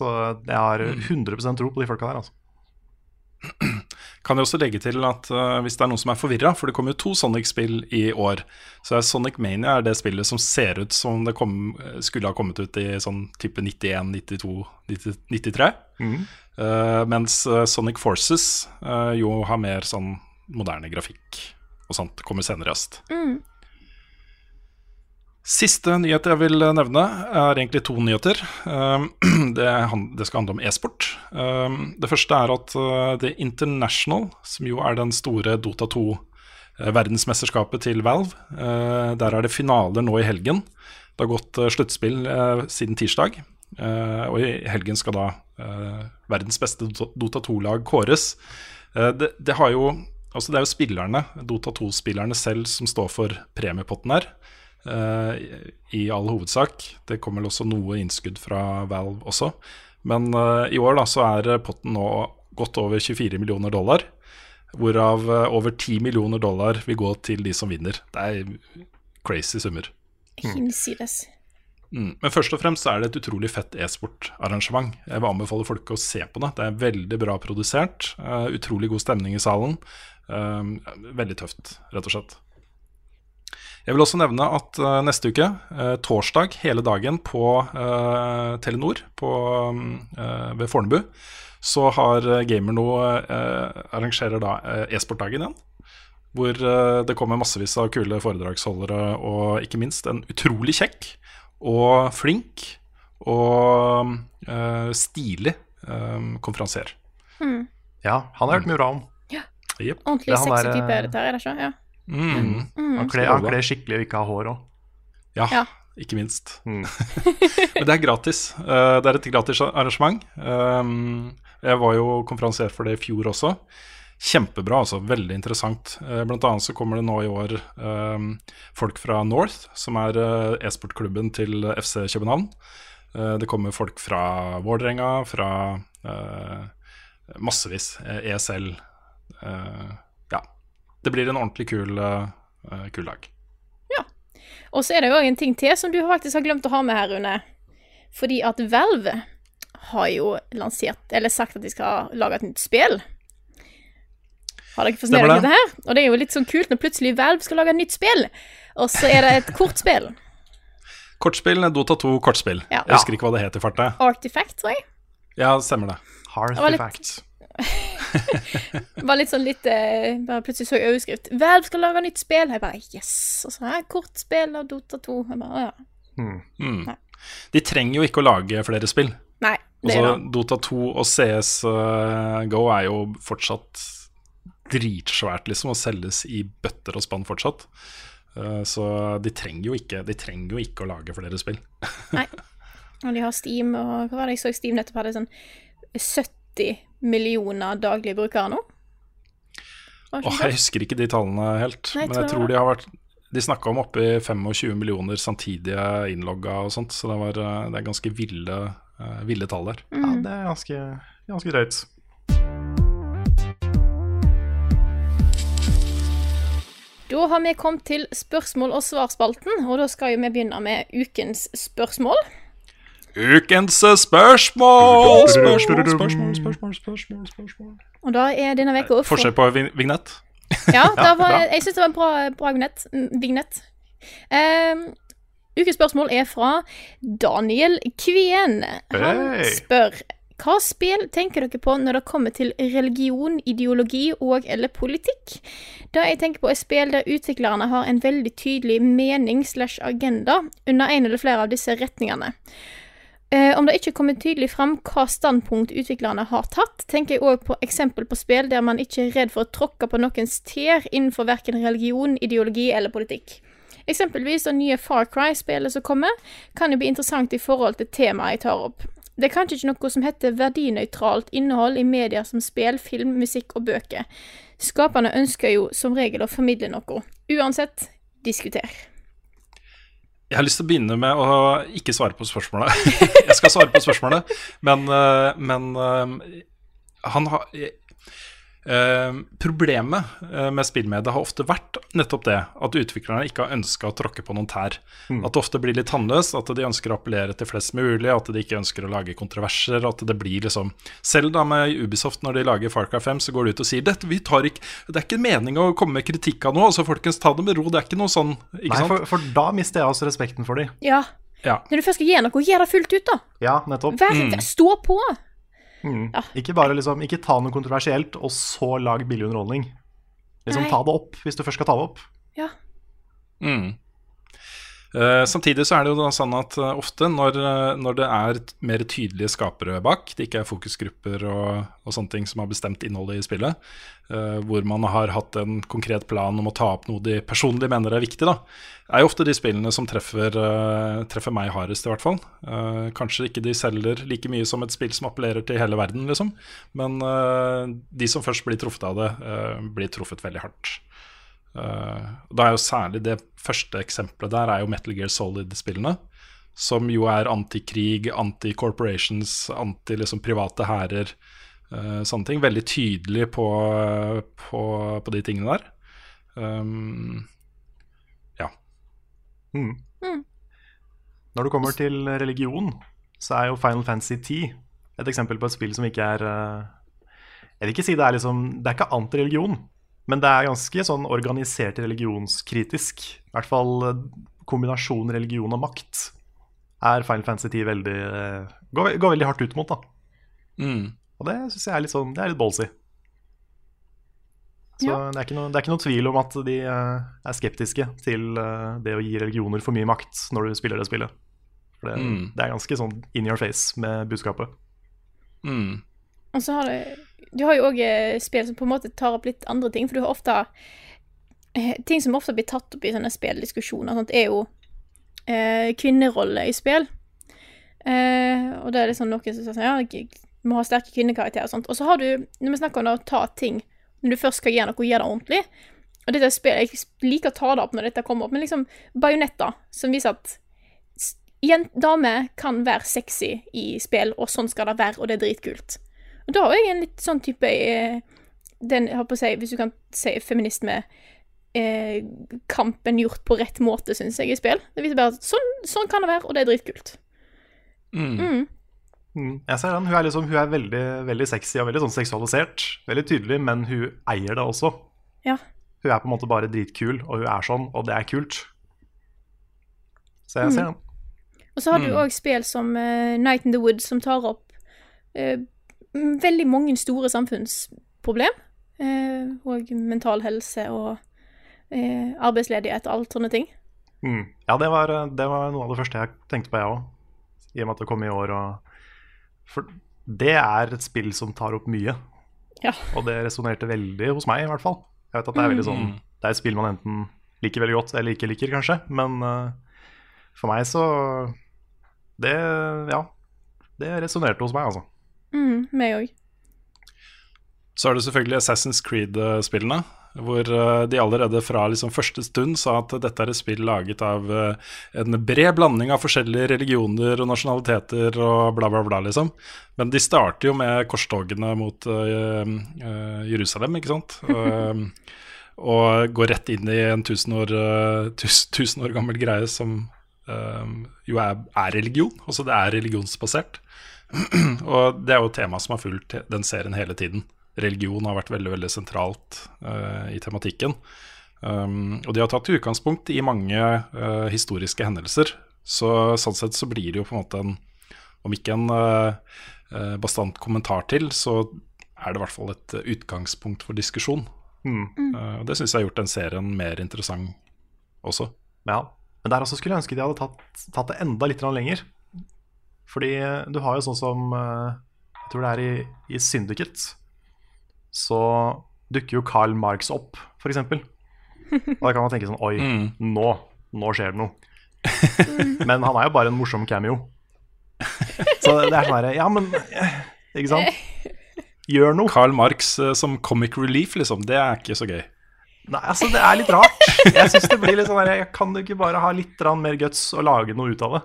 Så jeg har 100% tro på de folka der, altså. Kan jeg også legge til at uh, hvis det er noen som er forvirra, for det kommer jo to Sonic-spill i år, så er Sonic Mania er det spillet som ser ut som det kom, skulle ha kommet ut i sånn type 91, 92, 90, 93. Mm. Uh, mens eh, Sonic Forces uh, jo har mer sånn moderne grafikk og sånt. Kommer senere i høst. Mm. Siste nyhet jeg vil eh, nevne, er egentlig to nyheter. Um, det, skal handle om e-sport. Um, det første er at uh, The International, som jo er den store Dota 2-verdensmesterskapet til Valve, der er det finaler nå i helgen. Det har gått sluttspill siden tirsdag, og i helgen skal da verdens beste Dota- Dota 2-lag kåres. Det, det, jo, altså det er jo spillerne, Dota 2-spillerne selv, som står for premiepotten her eh, i all hovedsak. Det kommer også noe innskudd fra Valve også. Men eh, i år da, så er eh, potten nå godt over 24 millioner dollar. Hvorav eh, over 10 millioner dollar vil gå til de som vinner. Det er crazy summer. Hinsides. Mm. Men først og fremst er det et utrolig fett e-sportarrangement. Jeg vil anbefale folk å se på det. Det er veldig bra produsert. eh, utrolig god stemning i salen. Eh, veldig tøft, rett og slett. Jeg vil også nevne at eh, neste uke, eh, torsdag hele dagen på eh, Telenor på, eh, ved Fornebu, så har Gamer nå eh, arrangerer da e-sportdagen igjen. Hvor det kommer massevis av kule foredragsholdere og ikke minst en utrolig kjekk og flink og uh, stilig eh, konferansier. Ja, han har hørt mye bra om. Ordentlig Det er han sexy type dette her, er det ikke? Ja. Mm. Han kler, han kler skikkelig og ikke har hår òg. Ja, Ja. ikke minst. Mm. Men det er gratis. Eh, det er et gratis arrangement. Um, jeg var jo konferansier for det i fjor også. kjempebra, altså. Veldig interessant. Eh, blant annet så kommer det nå i år eh, folk fra North, som er eh, e-sportklubben til FC København. Eh, det kommer folk fra Vålerenga, fra eh, massevis. ESL. eh, ja. Det blir en ordentlig kul, uh, kul dag. Og så er det jo òg en ting til som du faktisk har glemt å ha med her, Rune. Fordi at Valve har jo lansert, eller sagt at de skal lage et nytt spill. Har dere fått med dere det. dette her? Og det er jo litt sånn kult når plutselig Valve skal lage et nytt spill, og så er det et kortspill. Kortspill, Dota 2 kortspill. Ja. Jeg husker ikke hva det het i farta. Artifact, tror jeg. Ja, stemmer det. Hard var litt- sånn litt eh, Bare plutselig så jeg overskrift. Valve skal lage nytt spill. Jeg bare yes. Og så her, kortspill av Dota 2. Jeg bare, ja. Mm. De trenger jo ikke å lage flere spill. Nei, det er Altså, det. Dota 2 og CS uh, GO er jo fortsatt dritsvært, liksom, og selges i bøtter og spann fortsatt. Eh, så de trenger, jo ikke, de trenger jo ikke å lage flere spill. Nei. Og de har Steam, og hva var det jeg så Steam nettopp hadde sånn 70 millioner daglige brukere nå? Åh, jeg husker ikke de tallene helt, Nei, jeg men tror jeg tror de har vært De snakka om oppi 25 millioner samtidige innlogga og sånt, så det, var, eh, det er ganske ville, eh, ville tall der. Ja, det er ganske, ganske drøyt. Da har vi kommet til spørsmål- og svarspalten, og da skal vi begynne med ukens spørsmål. Ukens spørsmål! Spørsmål, spørsmål, spørsmål, spørsmål, spørsmål. Og da er denne veka Forskjell på vignett? Ja, var, jeg syns det var en bra, bra vignett. mm, vignett. Um, ukens spørsmål er fra Daniel Kvien. Han spør hva spill tenker dere på når det kommer til religion, ideologi og eller politikk? Det jeg tenker på er spill der utviklerne har en veldig tydelig mening slash agenda under en eller flere av disse retningene. Eh, om det ikke kommer tydelig fram hva standpunkt utviklerne har tatt, tenker jeg òg på eksempel på spill der man ikke er redd for å tråkke på noens tær innenfor verken religion, ideologi eller politikk. Eksempelvis det nye Far Cry-spillet som kommer, kan jo bli interessant i forhold til temaet jeg tar opp. Det er kanskje ikke noe som heter verdinøytralt innhold i medier som spill, film, musikk og bøker. Skaperne ønsker jo som regel å formidle noe. Uansett, diskuter. Jeg har lyst til å begynne med å ikke svare på spørsmålet. jeg skal svare på spørsmålet, men, eh, men eh, han har eh, Problemet eh, med spillmediet har ofte vært nettopp det, at utviklerne ikke har ønska å tråkke på noen tær. At det ofte blir litt tannløst, at de ønsker å appellere til flest mulig, at de ikke ønsker å lage kontroverser. At det blir liksom Selv da med Ubisoft, når de lager Farcar 5, så går de ut og sier dette, vi tar ikke, det er ikke meningen å komme med kritikk av noe, altså folkens, ta det med ro. Det er ikke noe sånn, ikke Nei, sant? for, for da mister jeg også respekten for dem. Ja, Ja. når du først skal gi noe, gjør det fullt ut, da. Ja, nettopp. Vær, Stå på. Mm. Ja. Ikke bare liksom, ikke ta noe kontroversielt, og så lag billig underholdning. Liksom Nei. Ta det opp, hvis du først skal ta det opp. Ja. Mm. Eh, samtidig så er det jo da sånn at eh, ofte når, eh, når det er mer tydelige skapere bak, det ikke er fokusgrupper og, og sånne ting som har bestemt innholdet i spillet, uh, hvor man har hatt en konkret plan om å ta opp noe de personlig mener er viktig, da, er jo ofte de spillene som treffer, treffer meg hardest, i hvert fall. Kanskje ikke de selger like mye som et spill som appellerer til hele verden, liksom, men de som først blir truffet av det, blir truffet veldig hardt. Uh, da er jo særlig Det første eksempelet der er jo Metal Gear Solid-spillene. Som jo er antikrig, anti-corporations, anti liksom private hærer. eh, sånne ting. Veldig tydelig på, på, på de tingene der. Um, ja. Mm. Mm. Når du kommer til religion, så er jo Final Fantasy 10 et eksempel på et spill som ikke er eh, Jeg vil ikke si det er liksom Det er ikke antireligion, men det er ganske sånn organisert religionskritisk. I hvert fall eh, kombinasjonen religion og makt er Final Fantasy 10 veldig eh, går, går veldig hardt ut mot, da. Mm. Og det syns jeg er litt sånn Det er litt ballsy. Så Ja. det, er ikke noe, det er ikke noe tvil om at de eh, er skeptiske til det å gi religioner for mye makt når du spiller det spillet. For det, Mm. det er ganske sånn in your face med budskapet. Mm. Og så har du Du har jo òg spill som på en måte tar opp litt andre ting, for du har ofte eh, Ting som ofte blir tatt opp i sånne spilldiskusjoner, sånt, er jo eh, kvinnerolle i spill. Eh, og det er liksom noen som sier sånn Ja, vi må ha sterke kvinnekarakterer og sånt. Og så har du, når vi snakker om å ta ting når du først skal gjøre noe, gjør det ordentlig. Og dette spillet, Jeg liker å ta det opp når dette kommer opp, men liksom bajonetter som viser at damer kan være sexy i spill, og sånn skal det være, og det er dritkult. Og da har jeg en litt sånn type eh, den, jeg på å si, Hvis du kan si feminisme eh, Kampen gjort på rett måte, syns jeg, i spill. Det viser bare at sånn, sånn kan det være, og det er dritkult. Mm. Mm. Mm, jeg ser den. Hun er, liksom, hun er veldig, veldig sexy og veldig sånn seksualisert. Veldig tydelig, men hun eier det også. Ja. Hun er på en måte bare dritkul, og hun er sånn, og det er kult. Så jeg ser den. Og så har du Mm. òg spill som uh, Night in the Woods, som tar opp eh, m- veldig mange store samfunnsproblem. eh, og mental helse og eh, arbeidsledighet og alt sånne ting. Mm. Ja, det var, det var noe av det første jeg tenkte på, jeg òg. I og med at det kom i år. Og... For det er et spill som tar opp mye. Ja. Og det resonnerte veldig hos meg, i hvert fall. Jeg vet at Det er veldig sånn Mm. Det er et spill man enten liker veldig godt eller ikke liker, kanskje. Men uh, for meg så Det Ja. Det resonnerte hos meg, altså. Mm, meg òg. Så er det selvfølgelig Assassin's Creed-spillene. Hvor eh, de allerede fra liksom første stund sa at dette er et spill laget av eh, en bred blanding av forskjellige religioner og nasjonaliteter og bla, bla, bla, liksom. Men de starter jo med korstogene mot uh, Jerusalem, ikke sant? Og, og går rett inn i en tusen år, tus, tusen år gammel greie som jo er, er religion. Altså det er religionsbasert. og det er jo et tema som har fulgt den serien hele tiden. Religion har vært veldig veldig sentralt uh, i tematikken. Um, og de har tatt utgangspunkt i mange uh, historiske hendelser. Så sånn sett så blir det jo på en måte en Om ikke en uh, eh, bastant kommentar til, så er det i hvert fall et utgangspunkt for diskusjon. Mm. Eh, og det syns jeg har gjort den serien mer interessant også. Ja. Men der også skulle jeg ønske de hadde tatt, tatt det enda litt lenger. Fordi eh, du har jo sånn som eh, Jeg tror det er i, i Syndicate. Så dukker jo Carl Marx opp, f.eks. Og da kan man tenke sånn Oi, Mm. nå, nå skjer det noe. Men han er jo bare en morsom cameo. Så det er sånn herre Ja, men Ikke sant? Gjør noe. Carl Marx eh, som comic relief, liksom, det er ikke så gøy. Nei, altså, det er litt rart. Jeg synes det blir litt sånn herre Kan du ikke bare ha litt mer guts og lage noe ut av det?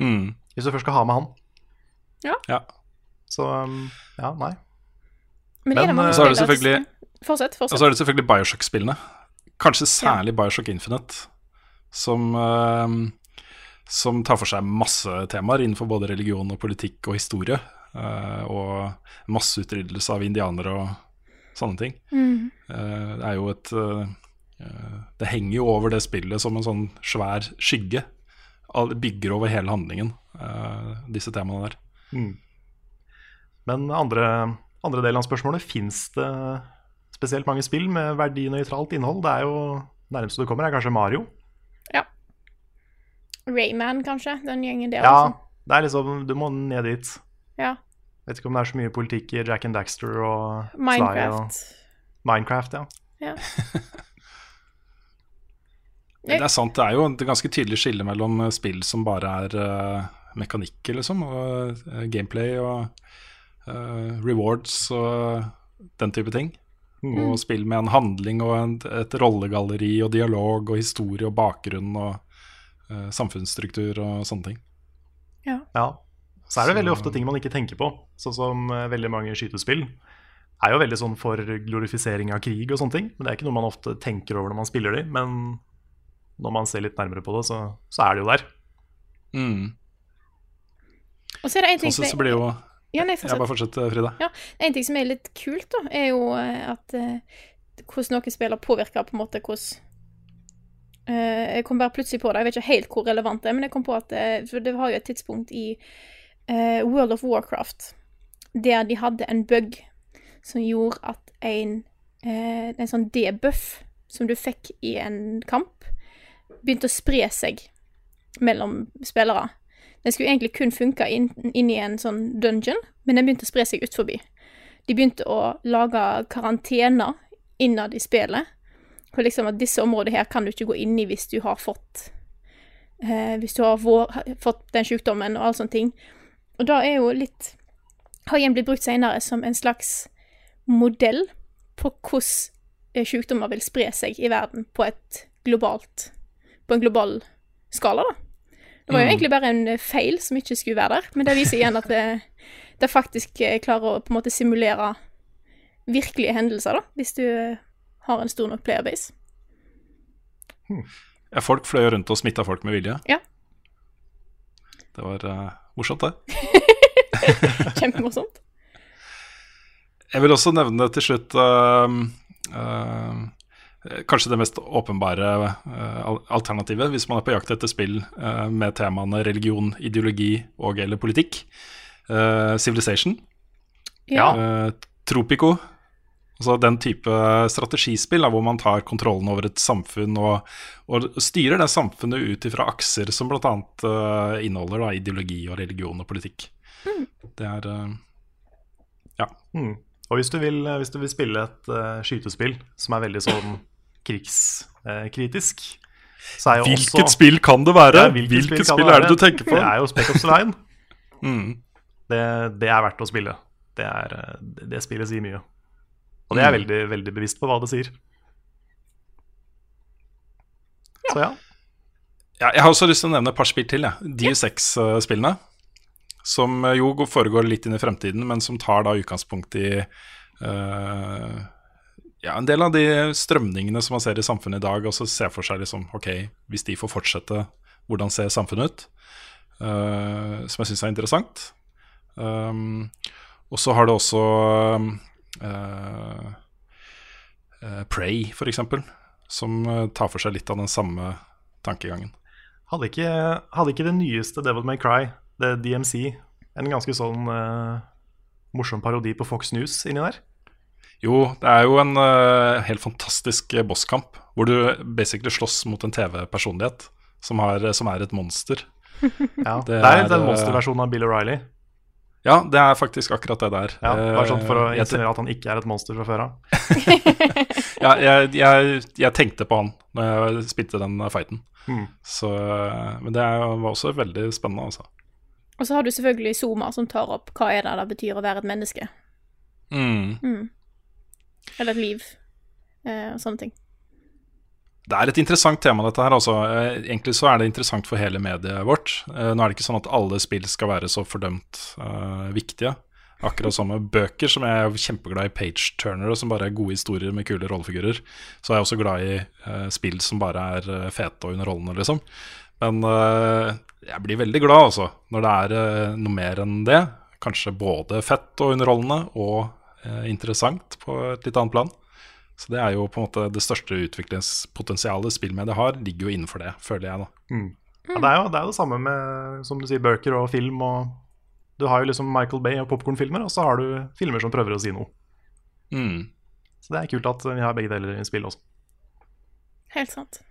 Mm. Hvis du først skal ha med han. Ja. Så um, ja, nei. Men, Men, eh, så er det selvfølgelig- Fortsett. fortsett. Og så er det selvfølgelig Bioshock-spillene. Kanskje særlig Bioshock Infinite, som, uh, som tar for seg masse temaer innenfor både religion og politikk og historie. Uh, og masseutryddelse av indianere og sånne ting. Mm. Eh, det er jo et Det henger jo over det spillet som en sånn svær skygge. Bygger over hele handlingen, eh, disse temaene der. Mm. Men andre, andre delen av spørsmålet Fins det spesielt mange spill med verdinøytralt innhold? Det er jo nærmeste du kommer, er kanskje Mario. Ja. Rayman, kanskje. Den gjengen der, Ja, også. det er liksom Du må ned dit. Ja. Vet ikke om det er så mye politikk i Jack and Daxter og Sly og Minecraft. Minecraft, ja. Ja. Det er sant, det er jo et ganske tydelig skille mellom eh, spill som bare er uh, mekanikker, liksom, og uh, gameplay og uh, rewards og den type ting. Mm. Og spill med en handling og en, et rollegalleri og dialog og historie og bakgrunn og samfunnsstruktur og sånne ting. Ja. ja. Så er det veldig ofte ting man ikke tenker på, sånn som veldig mange skytespill. Er jo veldig sånn for glorifisering av krig og sånne ting. Men det er ikke noe man ofte tenker over når man spiller de. Men når man ser litt nærmere på det, så, så er det jo der. Mm. Og så er det en ting Sånn så blir jo Ja, nei, Jeg bare fortsetter, Frida. En ting som er litt kult, da, er jo eh, at uh, hvordan noen spiller påvirker på en måte hvordan uh, Jeg kom bare plutselig på det, jeg vet ikke helt hvor relevant det er, men jeg kom på at eh, For det var jo et tidspunkt i eh, World of Warcraft der de hadde en bug som gjorde at en, eh, en sånn debuff som du fikk i en kamp, begynte å spre seg mellom spillere. Den skulle egentlig kun funke inn, inn i en sånn dungeon, men den begynte å spre seg ut forbi. De begynte å lage karantener innad i spillet. For liksom at disse områdene her kan du ikke gå inn i hvis du har fått eh, Hvis du har vår, fått den sykdommen og alle sånne ting. Og da er jo litt Har igjen blitt brukt senere som en slags modell på hvordan eh, sykdommer vil spre seg i verden på et globalt På en global skala, da. Det var jo Mm. egentlig bare en eh, feil som ikke skulle være der, men det viser igjen at det, det faktisk eh, klarer å på en måte simulere virkelige hendelser, da, hvis du eh, har en stor nok playerbase. Ja, folk fløy rundt og smitta folk med vilje. Ja. Det var uh, morsomt, det. Kjempemorsomt. Jeg vil også nevne til slutt uh, eh, Kanskje det mest åpenbare eh, alternativet hvis man er på jakt etter spill eh, med temaene religion, ideologi og eller politikk. Eh, Civilization. Ja. Eh, Tropico. Altså den type strategispill da, hvor man tar kontrollen over et samfunn og, og styrer det samfunnet ut ifra akser som bl.a. Uh, inneholder da, ideologi og religion og politikk. Det er Ja. Mm. Og hvis du, vil, hvis du vil spille et uh, skytespill som er veldig sånn krigskritisk, så er jo Hvilket også spill kan det være? Ja, hvilket hvilket, spill, det er det du tenker på? Det er jo Spec Ops Line. Mm. Det, det er verdt å spille. Det, er, det, det spillet sier mye. Og det er jeg veldig, veldig bevisst på hva det sier. Så ja. Ja, jeg har også lyst til å nevne et par spill til. Ja. DU6-spillene. Som eh, jo foregår litt inn i fremtiden, men som tar da utgangspunkt i eh, ja, en del av de strømningene som man ser i samfunnet i dag, og så ser for seg liksom Ok, hvis de får fortsette, hvordan ser samfunnet ut? Uh, som jeg syns er interessant. Um, og så har det også uh, uh, Prey, for eksempel, som eh, tar for seg litt av den samme tankegangen. Hadde ikke, hadde ikke det nyeste Devil May Cry, det DMC, en ganske sånn eh, morsom parodi på Fox News inni der? Jo, det er jo en uh, helt fantastisk eh, bosskamp, hvor du basically slåss mot en TV-personlighet som, som er et monster. Ja, Det det, er er, den eh, monsterversjonen av Bill O'Reilly. Ja, det er faktisk akkurat det der. Ja, bare sånn for å Eh, insinuere at han ikke er et monster fra før av. ja, jeg, jeg, jeg tenkte på han når jeg spilte den eh, fighten. Mm. Så, eh, men det var også veldig spennende, altså. Og så har du selvfølgelig Zoma, som tar opp hva er det det betyr å være et menneske. Mm. Mm. Eller et liv. Eh, og sånne ting. Det er et interessant tema, dette her. Altså. Eh, Egentlig så er det interessant for hele mediet vårt. Eh, Nå er det ikke sånn at alle spill skal være så fordømt eh, viktige. Akkurat som med bøker, som jeg er kjempeglad i page-turnere, som bare er gode historier med kule rollefigurer. Så er jeg også glad i eh, spill som bare er fete og underholdende, liksom. Men eh, jeg blir veldig glad, altså, når det er noe mer enn det. Kanskje både fett og underholdende og interessant på et litt annet plan. Så det er jo på en måte det største utviklingspotensialet spillmediet har, ligger jo innenfor det, føler jeg, da. Ja, det, er jo, det er jo det samme med som du sier, bøker og film. og Du har jo liksom Michael Bay og popkornfilmer, og så har du filmer som prøver å si noe. Mm. Så det er kult at vi har begge deler i spill også. Helt sant.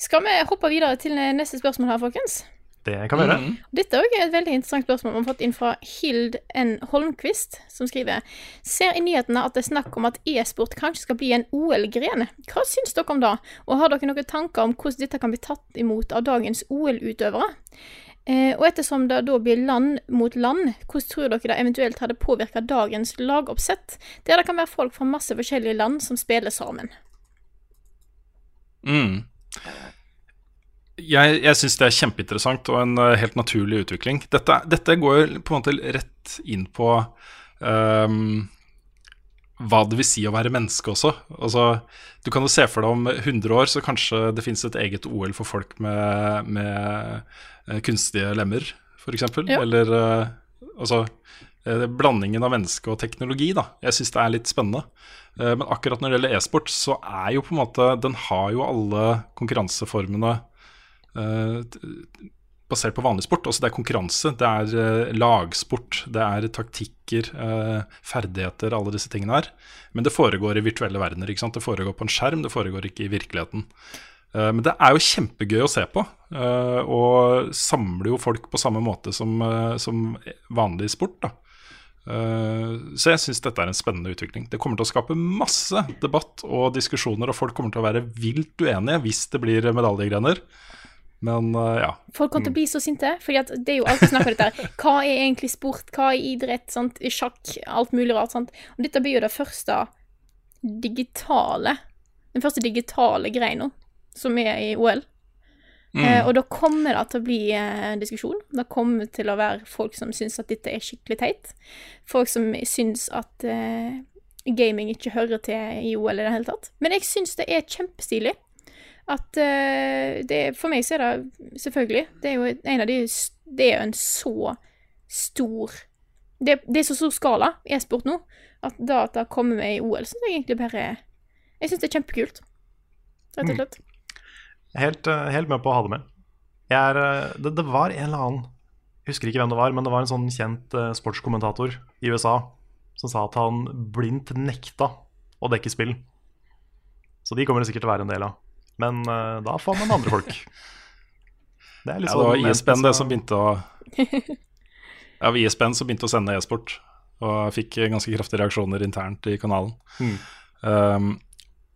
Skal vi hoppe videre til neste spørsmål her, folkens? Det kan være. Mm. Dette er et veldig interessant spørsmål vi har fått inn fra Hild N. Holmquist, som skriver Ser i nyhetene at det er snakk om at e-sport kanskje skal bli en OL-gren. Hva syns dere om det, og har dere noen tanker om hvordan dette kan bli tatt imot av dagens OL-utøvere? Eh, og ettersom det da blir land mot land, hvordan tror dere det eventuelt hadde påvirka dagens lagoppsett, der det kan være folk fra masse forskjellige land som spiller sammen? Mm. Jeg, jeg syns det er kjempeinteressant og en eh, helt naturlig utvikling. Dette, dette går jo på en måte rett inn på um, hva det vil si å være menneske også. Altså, du kan jo se for deg om 100 år så kanskje det finnes et eget OL for folk med, med eh, kunstige lemmer, f.eks. Ja. Eller eh, altså blandingen av menneske og teknologi, da. Jeg syns det er litt spennende. Men akkurat når det gjelder e-sport, så er jo på en måte Den har jo alle konkurranseformene basert på vanlig sport. Altså det er konkurranse, det er eh, lagsport, det er taktikker, eh, ferdigheter, alle disse tingene her. Men det foregår i virtuelle verdener. ikke sant? Det foregår på en skjerm, det foregår ikke i virkeligheten. Eh, Men det er jo kjempegøy å se på, eh, og samler jo folk på samme måte som, eh, som vanlig sport. da. Eh, Så jeg syns dette er en spennende utvikling. Det kommer til å skape masse debatt og diskusjoner, og folk kommer til å være vilt uenige hvis det blir medaljegrener. Men uh, ja. Folk kommer til å bli så sinte, fordi det er jo alltid snakk om dette. Hva er egentlig sport, hva er idrett, sant? sjakk, alt mulig rart. sant? Og dette blir jo det første digitale Den første digitale greina som er i OL. Mm. Eh, og da kommer det til å bli eh, diskusjon. Det kommer til å være folk som syns at dette er skikkelig teit. Folk som syns at eh, gaming ikke hører til i OL i det hele tatt. Men jeg syns det er kjempestilig. At uh, det, For meg så er det selvfølgelig Det er jo en av de Det er jo en så stor Det, det er så stor skala i e-sport nå at da at det kommer med i OL, syns jeg egentlig bare Jeg syns det er kjempekult. Rett og slett. Helt, eh, helt med på å ha det med. Er, eh, det, det var en eller annen Jeg husker ikke hvem det var, men det var en sånn kjent sportskommentator i USA som sa at han blindt nekta å dekke spill. Så de kommer det sikkert til å være en del av. Men uh, da får man andre folk. Det er Ja, det var sånn- ISBN det som begynte å Ja, det var ISBN som begynte å sende e-sport, og fikk ganske kraftige reaksjoner internt i kanalen. Mm. Um,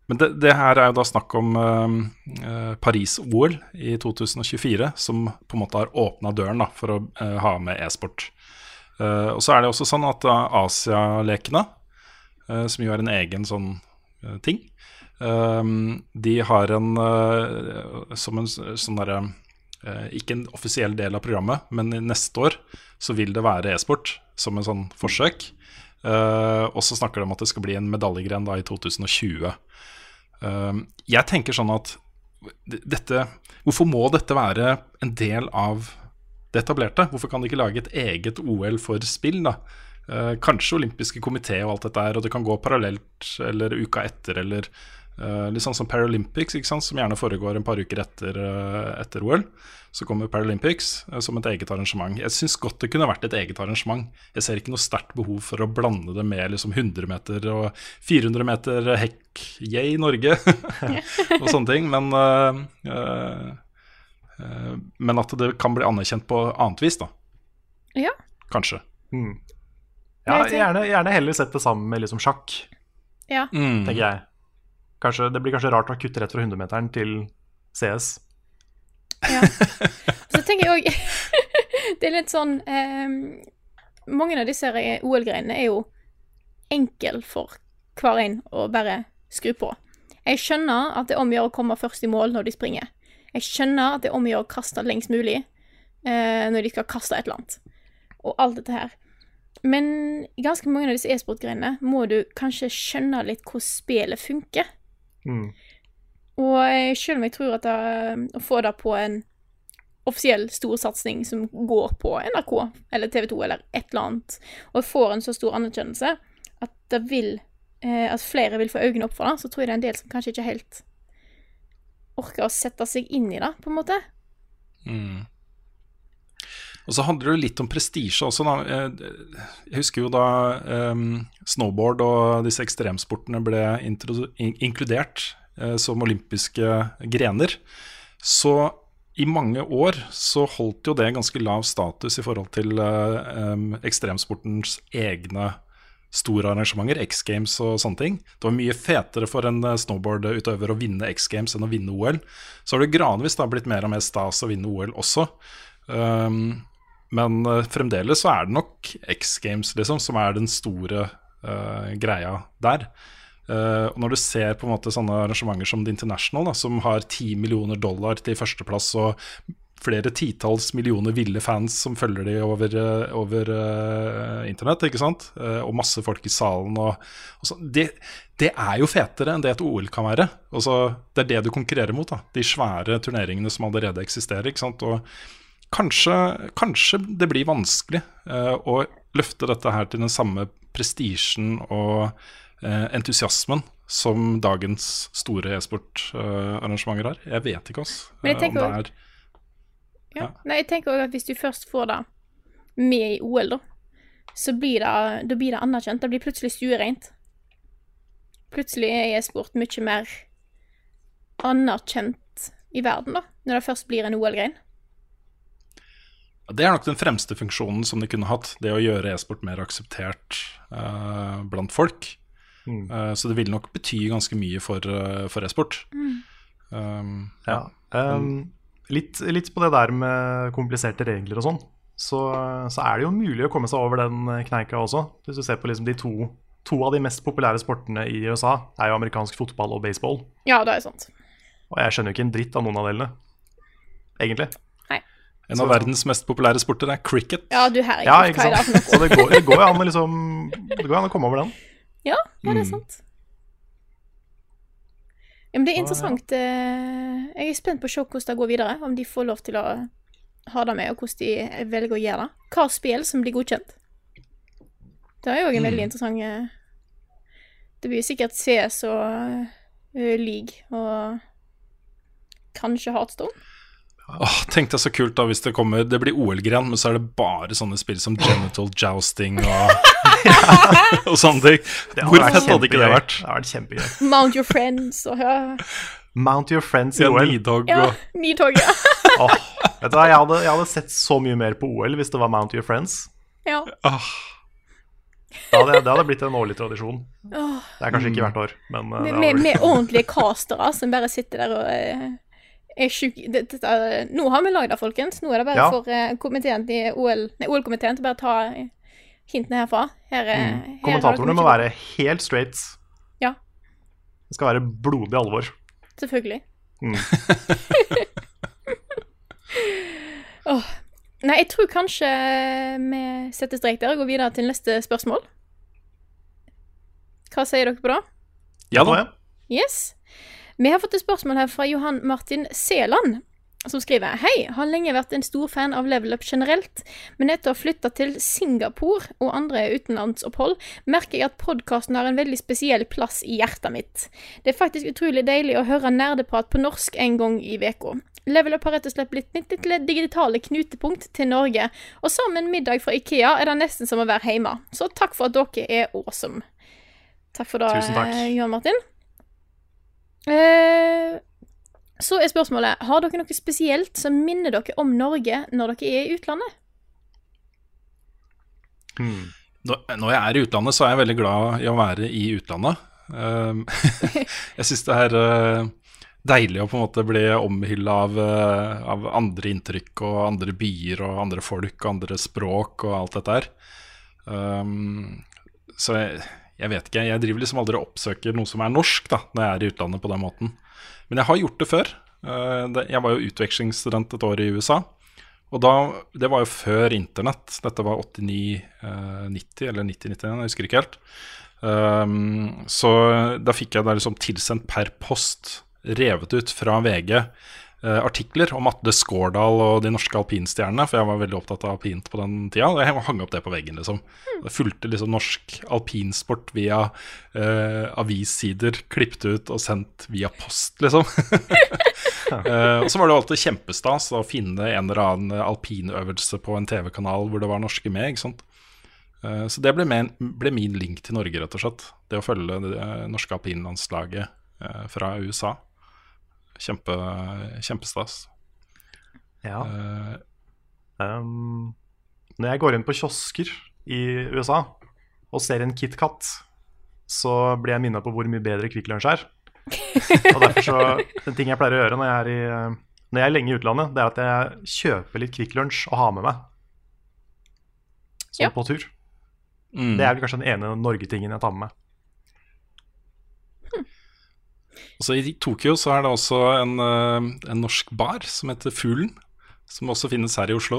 men det, det her er jo da snakk om eh, Paris-OL i 2024, som på en måte har åpna døren da, for å uh, ha med e-sport. Uh, og så er det også sånn at uh, Asialekene, som jo er en egen sånn ting, de har en eh, som en sånn derre eh, Ikke en offisiell del av programmet, men neste år så vil det være e-sport som en sånn forsøk. Eh, og så snakker de om at det skal bli en medaljegren da i 2020. Eh, jeg tenker sånn at dette Hvorfor må dette være en del av det etablerte? Hvorfor kan de ikke lage et eget OL for spill, da? Kanskje olympiske komité og alt dette her, og det kan gå parallelt eller uka etter, eller eh, litt sånn som Paralympics, ikke sant? som gjerne foregår en par uker etter, uh, etter OL. Så kommer Paralympics uh, som et eget arrangement. Jeg syns godt det kunne vært et eget arrangement. Jeg ser ikke noe sterkt behov for å blande det med liksom 100 meter og 400 meter hekk, yay Norge, og sånne ting. Men, eh, eh, eh, men at det kan bli anerkjent på annet vis, da. Ja. Kanskje. Mm. Ja, gjerne, gjerne heller sett det sammen med liksom sjakk, Ja. Mm. tenker jeg. Kanskje, det blir kanskje rart å kutte rett fra 100-meteren til CS. Ja. Så tenker jeg òg Det er litt sånn um, Mange av disse OL-greiene er jo enkel for hver en å bare skru på. Jeg skjønner at det er om å komme først i mål når de springer. Jeg skjønner at det er om å kaste lengst mulig uh, når de skal kaste et eller annet. Og alt dette her. Men ganske mange av disse e-sport-greiene må du kanskje skjønne litt hvordan spillet funker. Mm. Og selv om jeg tror at det, å få det på en offisiell stor satsing som går på NRK eller TV 2 eller et eller annet, og får en så stor anerkjennelse at det vil eh, at flere vil få øynene opp for det, så tror jeg det er en del som kanskje ikke helt orker å sette seg inn i det, på en måte. Mm. Og så handler det litt om prestisje også. Da. Eh, Jeg husker jo da um, snowboard og disse ekstremsportene ble in inkludert uh, som olympiske grener. Så i mange år så holdt jo det ganske lav status i forhold til uh, um, ekstremsportens egne store arrangementer, X Games og sånne ting. Det var mye fetere for en snowboardutøver å vinne X Games enn å vinne OL. Så har det gradvis da blitt mer og mer stas å vinne OL også. Um, men eh, fremdeles så er det nok X Games liksom, som er den store eh, greia der. Uh, og når du ser på en måte sånne arrangementer som The International, da, som har 10 millioner dollar til førsteplass og flere titalls millioner ville fans som følger de over, over uh, internett, ikke sant? Uh, og masse folk i salen og, og så, det, det er jo fetere enn det et OL kan være. Også, det er det du konkurrerer mot, da. De svære turneringene som allerede eksisterer. ikke sant? Og kanskje, kanskje det blir vanskelig eh, å løfte dette her til den samme prestisjen og eh, entusiasmen som dagens store e-sportarrangementer har. Jeg vet ikke, altså. Men jeg eh, tenker er Ja. Nei, jeg tenker også at hvis du først får det med i OL, da, så blir det, da blir det anerkjent. Det blir plutselig stuereint. Plutselig er e-sport mye mer anerkjent i verden, da, når det først blir en OL-grein. Det er nok den fremste funksjonen som de kunne hatt. Det å gjøre e-sport mer akseptert uh, blant folk. Mm. Uh, så det ville nok bety ganske mye for, uh, for e-sport. Um, Ja. Um, litt, litt på det der med kompliserte regler og sånn, så, så er det jo mulig å komme seg over den kneika også. Hvis du ser på liksom de to, to av de mest populære sportene i USA, er jo amerikansk fotball og baseball. Ja, det er sant. Og jeg skjønner jo ikke en dritt av noen av delene, egentlig. En av Så- verdens mest populære sporter er cricket. Ja, du herregud, Ja, hva ikke er det sant? for Så noe? det går, det går jo an å liksom Det går an å komme over den. Ja, ja, det er Mm. sant. Ja, men det er interessant. eh, Jeg er spent på å se hvordan det går videre. Om de får lov til å ha det med, og hvordan de velger å gjøre det. Hva spill som blir godkjent. Det er jo også en veldig Mm. interessant eh, Det blir sikkert CS og eh, League og kanskje Heartstone. Åh, Tenk deg så kult da hvis det kommer Det blir OL-gren, men så er det bare sånne spill som genital jousting og, og sånne ting. Det Hvor fett hadde ikke det vært? Det hadde vært kjempegøy. Mount Your Friends og ja, Mount your friends i Ja, OL. Nidhogg ja og Nidhogg, ja. Åh, vet du hva, jeg hadde, jeg hadde sett så mye mer på OL hvis det var Mount your friends. ja. Åh, Det hadde, det hadde blitt en årlig tradisjon. Det er kanskje ikke hvert år, men eh, Med, med, med ordentlige castere som bare sitter der og eh, det, det, det- Nå har vi lagd det, folkens. Nå er det bare Ja. for eh, komiteen til OL Nei, OL-komiteen til bare å ta eh, hintene herfra. Her, mm. her Kommentatorene må være helt straight. Ja. Det skal være blodig alvor. Selvfølgelig. Mm. oh. Nei, jeg tror kanskje vi setter strek der og går videre til neste spørsmål. Hva sier dere på det? ja da. Yes. Vi har fått et spørsmål her fra Johan Martin Seland, som skriver Hei, har lenge vært en stor fan av Level Up generelt, men etter å ha flytta til Singapore og andre utenlandsopphold, merker jeg at podkasten har en veldig spesiell plass i hjertet mitt. Det er faktisk utrolig deilig å høre nerdeprat på norsk en gang i uka. Level Up har rett og slett blitt mitt lille digitale knutepunkt til Norge, og sammen middag fra Ikea er det nesten som å være hjemme. Så takk for at dere er awesome. Takk for det, takk. Johan Martin. Eh, så er spørsmålet Har dere noe spesielt som minner dere om Norge når dere er i utlandet? Hmm. Når jeg er i utlandet, så er jeg veldig glad i å være i utlandet. Um, jeg syns det er uh, deilig å på en måte bli omhylla av, uh, av andre inntrykk og andre byer og andre folk og andre språk og alt dette her. Um, så jeg, jeg vet ikke. Jeg driver liksom aldri og oppsøker noe som er norsk da, når jeg er i utlandet på den måten. Men jeg har gjort det før. Uh, jeg var jo utvekslingsstudent et år i USA. Og da, Det var jo før internett. Dette var 89-90 eller 90-91, jeg husker ikke helt. Um, så da fikk jeg det liksom tilsendt per post, revet ut fra VG, eh, artikler om Atle Skårdal og de norske alpinstjernene, for jeg var veldig opptatt av alpint på den tida. Og jeg hang opp det på veggen, liksom. Det fulgte liksom norsk alpinsport via eh, avissider, klippet ut og sendt via post, liksom. Eh, og så var det jo alltid kjempestas å finne en eller annen alpinøvelse på en TV-kanal hvor det var norske med. ikke sant? Eh, så det ble, med, ble min link til Norge, rett og slett. Det å følge det eh, norske alpinlandslaget eh, fra USA. Kjempe, kjempestas. Ja. Uh, Um, når jeg går inn på kiosker i USA og ser en KitKat, så blir jeg minnet på hvor mye bedre Kvikk Lunsj er. Og derfor så, En ting jeg pleier å gjøre når jeg er, i, når jeg er lenge i utlandet, det er at jeg kjøper litt Kvikk Lunsj og har med meg. Sånn Ja. på tur. mm. Det er vel kanskje den ene Norge-tingen jeg tar med meg. Og så I Tokyo så er det også en, eh, en norsk bar som heter Fuglen, som også finnes her i Oslo.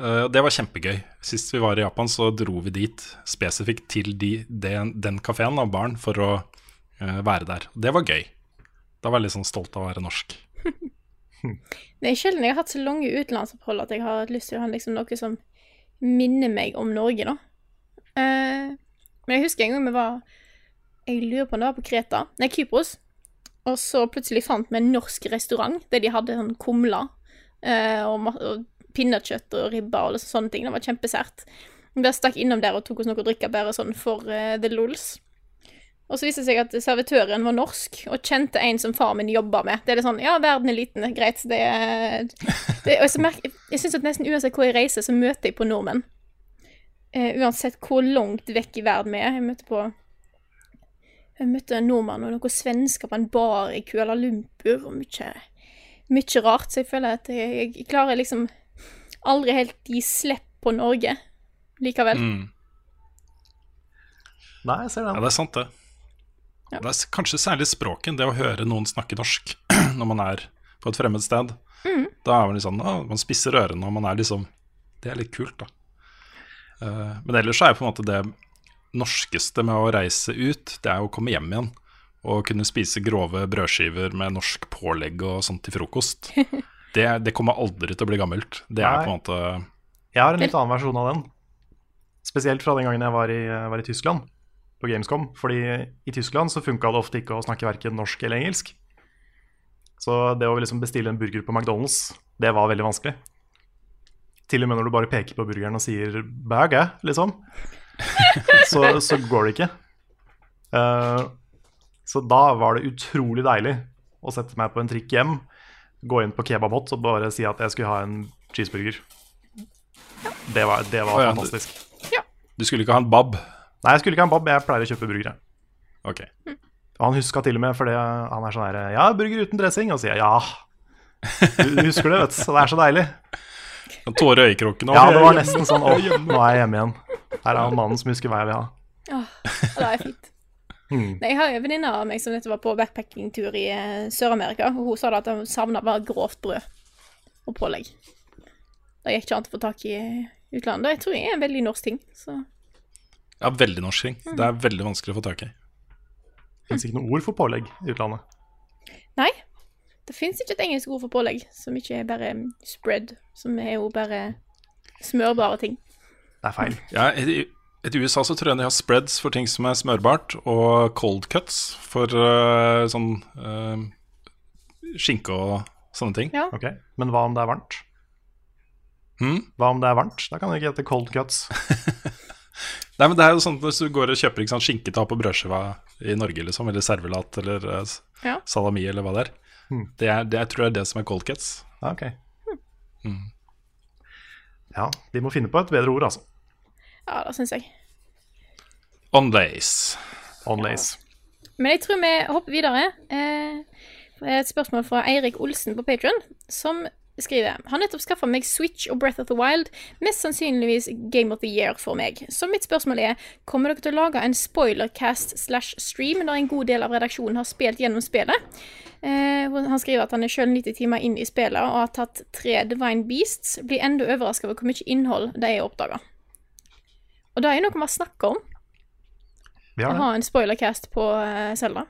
Eh, Det var kjempegøy. Sist vi var i Japan, så dro vi dit spesifikt til de, den, den kafeen av baren for å eh, være der. Det var gøy. Da var jeg litt sånn stolt av å være norsk. Det er sjelden jeg har hatt så lange utenlandsopphold at jeg har lyst til å ha liksom noe som minner meg om Norge, da. Men jeg husker en gang vi var Jeg lurer på om det var på Kreta, nei, Kypros. Og så plutselig fant vi en norsk restaurant der de hadde sånn kumle eh, og, og pinnekjøtt og ribber og liksom sånne ting. Det var kjempesært. Vi stakk innom der og tok oss noe å drikke bare sånn for uh, the lols. Og så viste det seg at servitøren var norsk, og kjente en som far min jobba med. Det er det sånn Ja, verden er liten, greit. Det er, det, og så merker, Jeg syns at nesten uansett hvor jeg reiser, så møter jeg på nordmenn. Uh, uansett hvor langt vekk i verden vi er. Jeg møter på Jeg møtte en nordmann og noen svensker på en bar i Kuala Lumpur, og mye mye rart, så jeg føler at jeg, jeg klarer liksom aldri helt gi slipp på Norge likevel. Mm. Nei, jeg ser Ja, det er sant, det. Ja. Det er kanskje særlig språket, det å høre noen snakke norsk når man er på et fremmed sted. Mm. Da er man litt sånn, å, man spisser ørene, og man er liksom Det er litt kult, da. Uh, men ellers er jo på en måte det norskeste med å reise ut, det er å komme hjem igjen. Og kunne spise grove brødskiver med norsk pålegg og sånt til frokost. Det, det kommer aldri til å bli gammelt. Det er Nei. på en måte Jeg har en litt annen versjon av den. Spesielt fra den gangen jeg var i, var i Tyskland, på Gamescom. Fordi i Tyskland så funka det ofte ikke å snakke verken norsk eller engelsk. Så det å liksom bestille en burger på McDonald's, det var veldig vanskelig. Til og med når du bare peker på burgeren og sier 'burger', liksom, så, så går det ikke. Uh, så da var det utrolig deilig å sette meg på en trikk hjem, gå inn på Kebabhot og bare si at jeg skulle ha en cheeseburger. Det var, det var oh, ja, fantastisk. Du skulle ikke ha en bab? Nei, jeg skulle ikke ha en bab, jeg pleier å kjøpe burgere. Ok. Mm. han huska til og med, fordi han er sånn her Ja, burger uten dressing. Og sier ja. Du, du husker det, vet du. Så det er så deilig. En tåre i øyekroken Ja, det var nesten sånn Å, nå er jeg hjemme igjen. Her er han mannen som husker hva jeg vil ha. Åh, det er fint. Mm. Nei, Jeg har en venninne av meg som nettopp var på backpackingtur i eh, Sør-Amerika. og Hun sa da at hun savna bare grovt brød og pålegg. Det gikk ikke an å få tak i eh, utlandet. Jeg tror det er en veldig norsk ting. Så Ja, veldig norsk ting. Det er veldig vanskelig å få tak i. Fins ikke noe ord for pålegg i utlandet. nei. Det fins ikke et engelsk ord for pålegg som ikke er bare mm, spread, som er jo bare smørbare ting. Det er feil. Ja, i, I USA så tror jeg de har spreads for ting som er smørbart, og cold cuts for uh, sånn uh, skinke og sånne ting. Ja. Ok, Men hva om det er varmt? Hmm? Hva om det er varmt? Da kan det ikke hete cold cuts. Nei, men det er jo sånn Hvis du går og kjøper ikke sant, skinketap på brødskiva i Norge, liksom, eller servelat eller eh, Ja. salami eller hva det er. Det, er det jeg tror jeg er det som er cold cats. Ja, ok. Mm. Ja, de må finne på et bedre ord, altså. Ja, det syns jeg. Onlays. Onlays. Men jeg tror vi hopper videre. Eh, et spørsmål fra Eirik Olsen på Patron, som skriver Har nettopp skaffa meg Switch og Breath of the Wild, mest sannsynligvis Game of the Year for meg. Så mitt spørsmål er Kommer dere til å lage en spoilercast slash stream der en god del av redaksjonen har spilt gjennom spillet? Eh, han skriver at han er sjøl 90 timer inn i spillet og har tatt tre Divine Beasts. Blir enda overraska over hvor mye innhold de har oppdaga. Og det er jo noe vi har snakka om. Vi Å har det. ha en spoilercast på Selda. Zelda.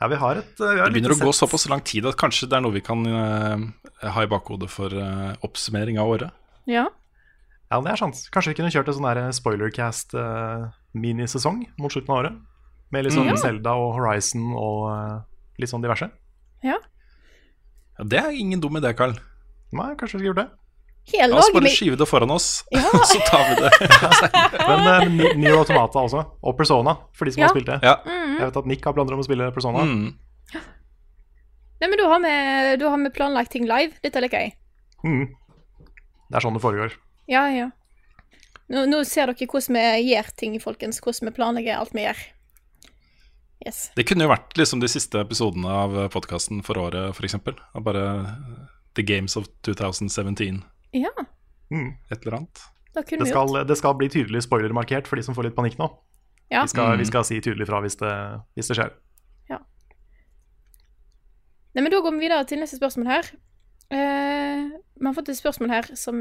Ja, vi har et, vi har Det begynner å gå såpass lang tid at kanskje det er noe vi kan uh, ha i bakhodet for uh, oppsummering av året. Ja. Ja, det er sant. Kanskje vi kunne kjørt en sånn spoilercast-minisesong mot slutten av året? Med litt sånn Mm. Zelda og Horizon og eh, litt sånn diverse? ja. Ja, det er ingen dum idé, Carl. Nei, kanskje vi skulle gjort det. Her La oss bare skyve det foran oss, Ja. så tar vi det. Men uh, Nier Automata også, og Persona, for de som Ja. har spilt det. Ja. Jeg vet at Nick har planer om å spille Persona. Mm. Nei, men da har, vi, da har vi planlagt ting live. Dette liker jeg. Mm. Det er sånn det foregår. Ja, ja. Nå, nå ser dere hvordan vi gjør ting, folkens. Hvordan vi planlegger alt vi gjør. Yes. Det kunne jo vært liksom de siste episodene av podkasten for året, f.eks. Bare eh, The Games of 2017, Ja, Mm. et eller annet. det Det, skal, det skal bli tydelig spoilermarkert for de som får litt panikk nå. Ja. Vi skal, Mm. vi skal si tydelig fra hvis det, hvis det skjer. Nei, men Da går vi videre til neste spørsmål her. Eh, vi har fått et spørsmål her som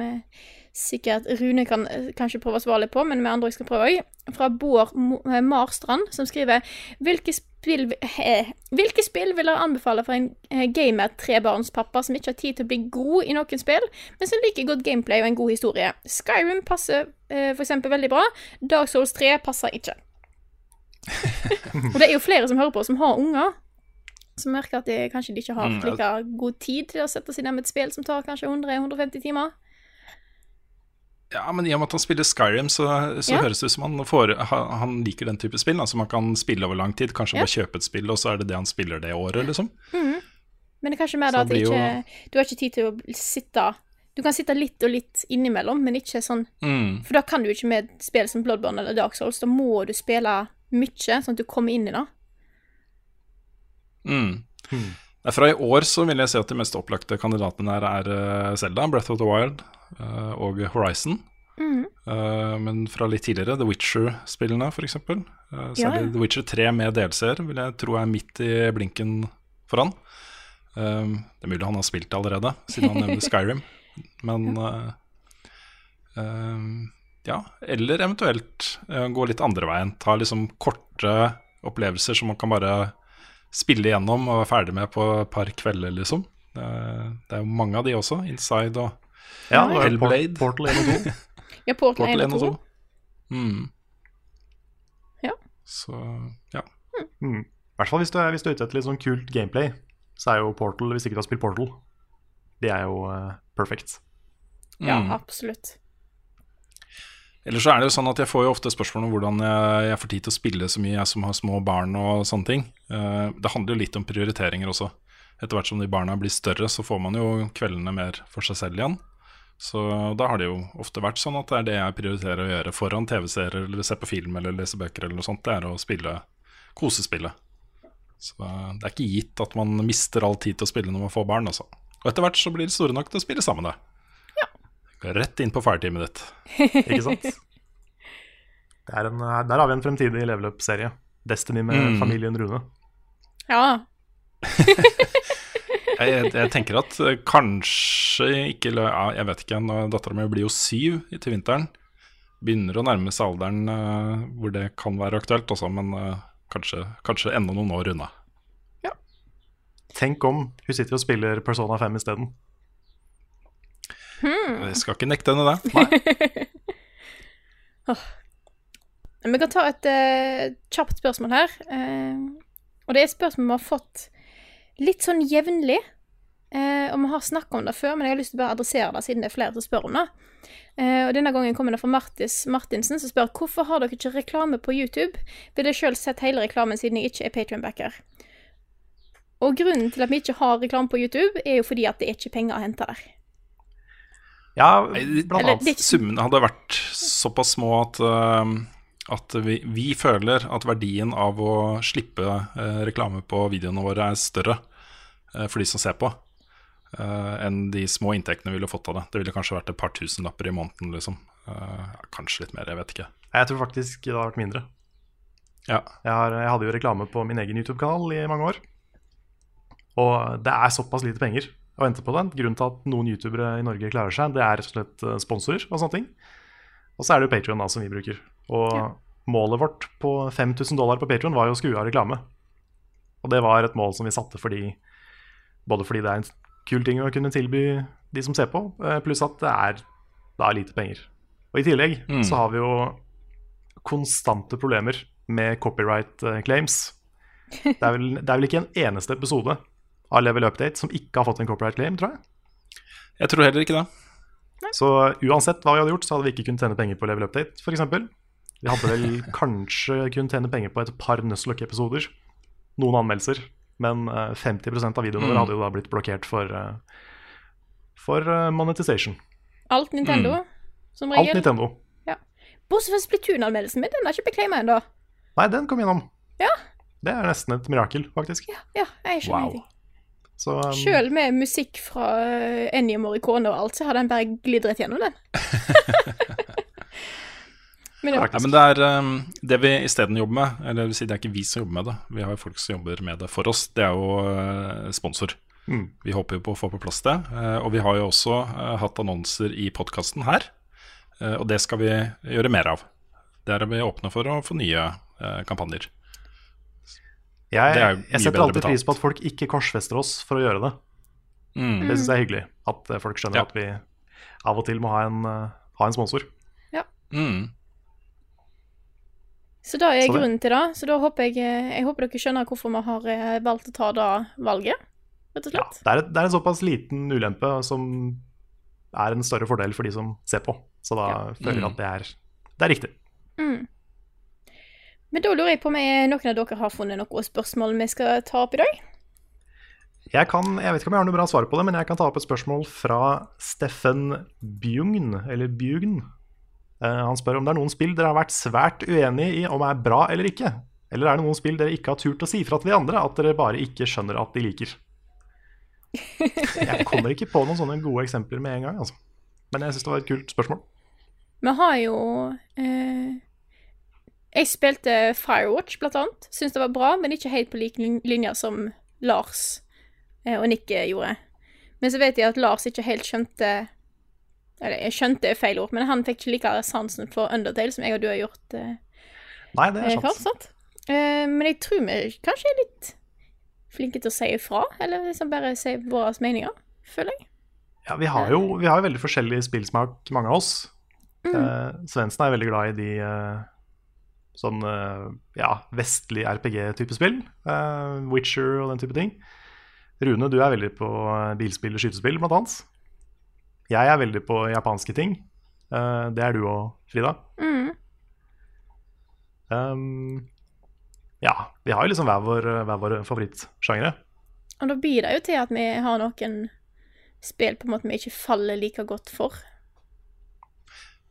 sikkert Rune kan eh, kanskje prøve å svare litt på, men vi andre skal prøve òg. Fra Bård eh, Marstrand, som skriver Hvilke spill, hvilke spill vil dere anbefale for en gamer trebarnspappa som ikke har tid til å bli god i noen spill, men som liker godt gameplay og en god historie? Skyrim passer for eksempel veldig bra. Dark Souls 3 passer ikke. og det er jo flere som hører på, som har unger som merker at de kanskje de ikke har Mm, like god tid til å sette seg ned med et spill som tar kanskje 100-150 timer. Ja, men i og med at han spiller Skyrim, så, så Ja. høres det ut som han, får, han, liker den type spill. Altså man kan spille over lang tid, kanskje Ja. bare kjøpe et spill, og så er det det han spiller det året, liksom. Men det er kanskje mer da at ikke, jo... du har ikke tid til å sitte Du kan sitte litt og litt innimellom, men ikke sånn Mm. For da kan du ikke med spill som Bloodborne eller Dark Souls. Da må du spille mye, sånn at du kommer inn i det. Mm. Mm. Fra i år så vil jeg si at de mest opplagte kandidatene her er Selda, Zelda, Breath of the Wild eh, og Horizon. Mm. Eh, men fra litt tidligere, The Witcher-spillene f.eks. Uh, Ja, særlig ja. The Witcher 3 med DLC-er vil jeg tro er midt i blinken for han. Eh, det er mulig han har spilt det allerede, siden han nevner Skyrim. Men eh, eh, ja, eller eventuelt eh, gå litt andre veien. Ta liksom korte opplevelser som man kan bare spille igjennom og være ferdig med på et par kvelder, liksom. Det, det er jo mange av de også. Inside og Ja, det Hellblade. Port, Portal 1 og 2. Ja, Portal, Portal 1 og 2. Mm. Ja. Så ja. Mm. I hvert fall hvis du, er, hvis du er ute etter litt sånn kult gameplay, så er jo Portal, hvis ikke du har spilt Portal, det er jo uh, perfect. Ja, Mm. absolutt. Ellers så er det jo sånn at jeg får jo ofte spørsmål om hvordan jeg, jeg får tid til å spille så mye, jeg som har små barn og sånne ting. Eh, det handler jo litt om prioriteringer også. Etter hvert som de barna blir større, så får man jo kveldene mer for seg selv igjen. Så da har det jo ofte vært sånn at det er det jeg prioriterer å gjøre foran TV-serier eller se på film eller lese bøker eller noe sånt. Det er å spille kosespillet. Så det er ikke gitt at man mister all tid til å spille når man får barn, altså. Og etter hvert så blir de store nok til å spille sammen, det. Rett inn på fireteamet ditt. Ikke sant? Det er en, eh, der har vi en fremtidig level up-serie. Destiny med Mm. familien Rune. Ja. Jeg, jeg, tenker at eh, kanskje ikke ja, Jeg vet ikke. Dattera mi blir jo syv til vinteren. Begynner å nærme seg alderen eh, hvor det kan være aktuelt, også, men kanskje, kanskje enda noen år unna. Ja. Tenk om hun sitter og spiller Persona 5 isteden. Jeg skal ikke nekte henne det. Men Vi kan ta et uh, kjapt spørsmål her. Uh, og det er et spørsmål vi har fått litt sånn jevnlig. Uh, og vi har snakka om det før, men jeg har lyst til å bare adressere det siden det er flere som spør om det. Og denne gangen kommer det fra Martis Martinsen, som spør hvorfor har dere ikke reklame på YouTube? Ville sjøl sett hele reklamen siden jeg ikke er patrionbacker. Og grunnen til at vi ikke har reklame på YouTube, er jo fordi at det er ikke penger å hente der. Ja, blant Eller, annet. det Summene hadde vært såpass små at, eh, at vi, vi føler at verdien av å slippe eh, reklame på videoene våre er større eh, for de som ser på, eh, enn de små inntektene vi ville fått av det. Det ville kanskje vært et par tusenlapper i måneden, liksom. Eh, kanskje litt mer, jeg vet ikke. Jeg tror faktisk det har vært mindre. Ja. Jeg, har, jeg hadde jo reklame på min egen YouTube-kanal i mange år. Og det er såpass lite penger å vente på den. Grunnen til at noen youtubere i Norge klarer seg, det er rett og slett eh, sponsorer og sånne ting. Og så er det jo Patrion som vi bruker. Og Ja. målet vårt på 5000 dollar på Patrion var jo å skru av reklame. Og det var et mål som vi satte fordi både fordi det er en kul ting å kunne tilby de som ser på, eh, pluss at det er da lite penger. Og i tillegg Mm. så har vi jo konstante problemer med copyright eh, claims. Det er, vel, det er vel ikke en eneste episode av Level Update som ikke har fått en copyright claim, tror jeg. Jeg tror heller ikke det. Så uansett hva vi hadde gjort, så hadde vi ikke kunnet tjene penger på Level Update, f.eks. Vi hadde vel kanskje kunnet tjene penger på et par Nuzlocke-episoder. Noen anmeldelser. Men eh, 50 av videoene Mm. våre hadde jo da blitt blokkert for, eh, for eh, monetization. Alt Nintendo, som Alt Nintendo. Nintendo. Bortsett fra Splatoon-anmeldelsen min, den har ikke blitt claima ennå. Nei, den kom gjennom. Ja. Det er nesten et mirakel, faktisk. Ja, ja, jeg skjønner Wow. ingenting. Så um, Sjøl med musikk fra uh, Ennio Morricone og alt, så har den bare glidd rett gjennom den. Men ja. Ja, men det er um, det vi isteden jobber med, eller det vil si det er ikke vi som jobber med det, vi har jo folk som jobber med det for oss, det er jo uh, sponsor. mm, Vi håper jo på å få på plass det. Uh, og vi har jo også uh, hatt annonser i podkasten her, eh, og det skal vi gjøre mer av. Der er vi åpne for å få nye eh, kampanjer. Jeg, det er jeg setter alltid alltid pris på at folk ikke korsfester oss for å gjøre det. Mm. Det syns jeg er hyggelig. At eh, folk skjønner Ja. at vi av og til må ha en, eh, ha en sponsor. Mm. Så det er Så det- grunnen til det. Så da håper jeg, eh, jeg håper dere skjønner hvorfor vi har valgt å ta det valget, rett og Ja, slett. det, er det er en såpass liten ulempe som er en større fordel for de som ser på. Så da Ja. føler jeg Mm. at det er, det er riktig. Mm. Men da lurer jeg på om noen av dere har funnet noen spørsmål vi skal ta opp i dag? Jeg, kan, jeg vet ikke om jeg har noe bra svar på det, men jeg kan ta opp et spørsmål fra Steffen Bjugn, eller Bjugn. Uh, han spør om det er noen spill dere har vært svært uenig i om er bra eller ikke. Eller er det noen spill dere ikke har turt å si fra til de andre at dere bare ikke skjønner at de liker? Jeg kommer ikke på noen sånne gode eksempler med en gang, altså. Men jeg syns det var et kult spørsmål. Vi har jo eh, Jeg spilte Firewatch, blant annet. Syns det var bra, men ikke helt på lik linje som Lars eh, og Nick gjorde. Men så vet jeg at Lars ikke helt skjønte Eller jeg skjønte er feil ord, men han fikk ikke like sansen for Undertale som jeg og du har gjort eh, Nei, det er eh, sant. sant? Eh, men jeg tror vi kanskje er litt flinke til å si ifra, eller liksom bare si våre meninger, føler jeg. Ja, vi har jo vi har veldig forskjellig spillsmak, mange av oss. Mm. Svendsen er veldig glad i de eh, sånn eh, ja, vestlig RPG-type spill. Uh, Witcher og den type ting. Rune, du er veldig på eh, bilspill og skytespill, blant annet. Jeg er veldig på japanske ting. Uh, det er du òg, Frida. Mm. Um, ja, vi har jo liksom hver vår, hver vår favorittsjangre. Og da blir det jo til at vi har noen spill på en måte vi ikke faller like godt for.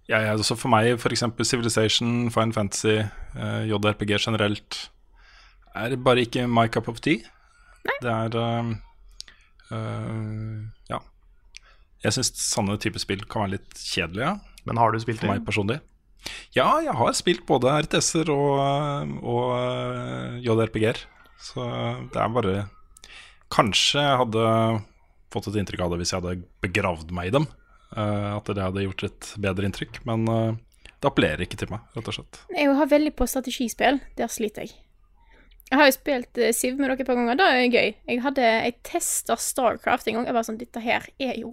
Ja, ja, altså for meg, f.eks. Civilization, Fine Fantasy, uh, JRPG generelt, er bare ikke my cup of tea. Det er uh, uh, Ja. Jeg syns sånne typer spill kan være litt kjedelige, ja, Men har du spilt for meg personlig. Ja, jeg har spilt både RTS-er og, og JRPG-er. Så det er bare Kanskje jeg hadde fått et inntrykk av det hvis jeg hadde begravd meg i dem. Eh, at det hadde gjort et bedre inntrykk. Men eh, det appellerer ikke til meg, rett og slett. Jeg har veldig på strategispill. Der sliter jeg. Jeg har jo spilt eh, Siv med dere et par ganger. Det er gøy. Jeg hadde Jeg testa Starcraft en gang. Jeg var sånn Dette her er jo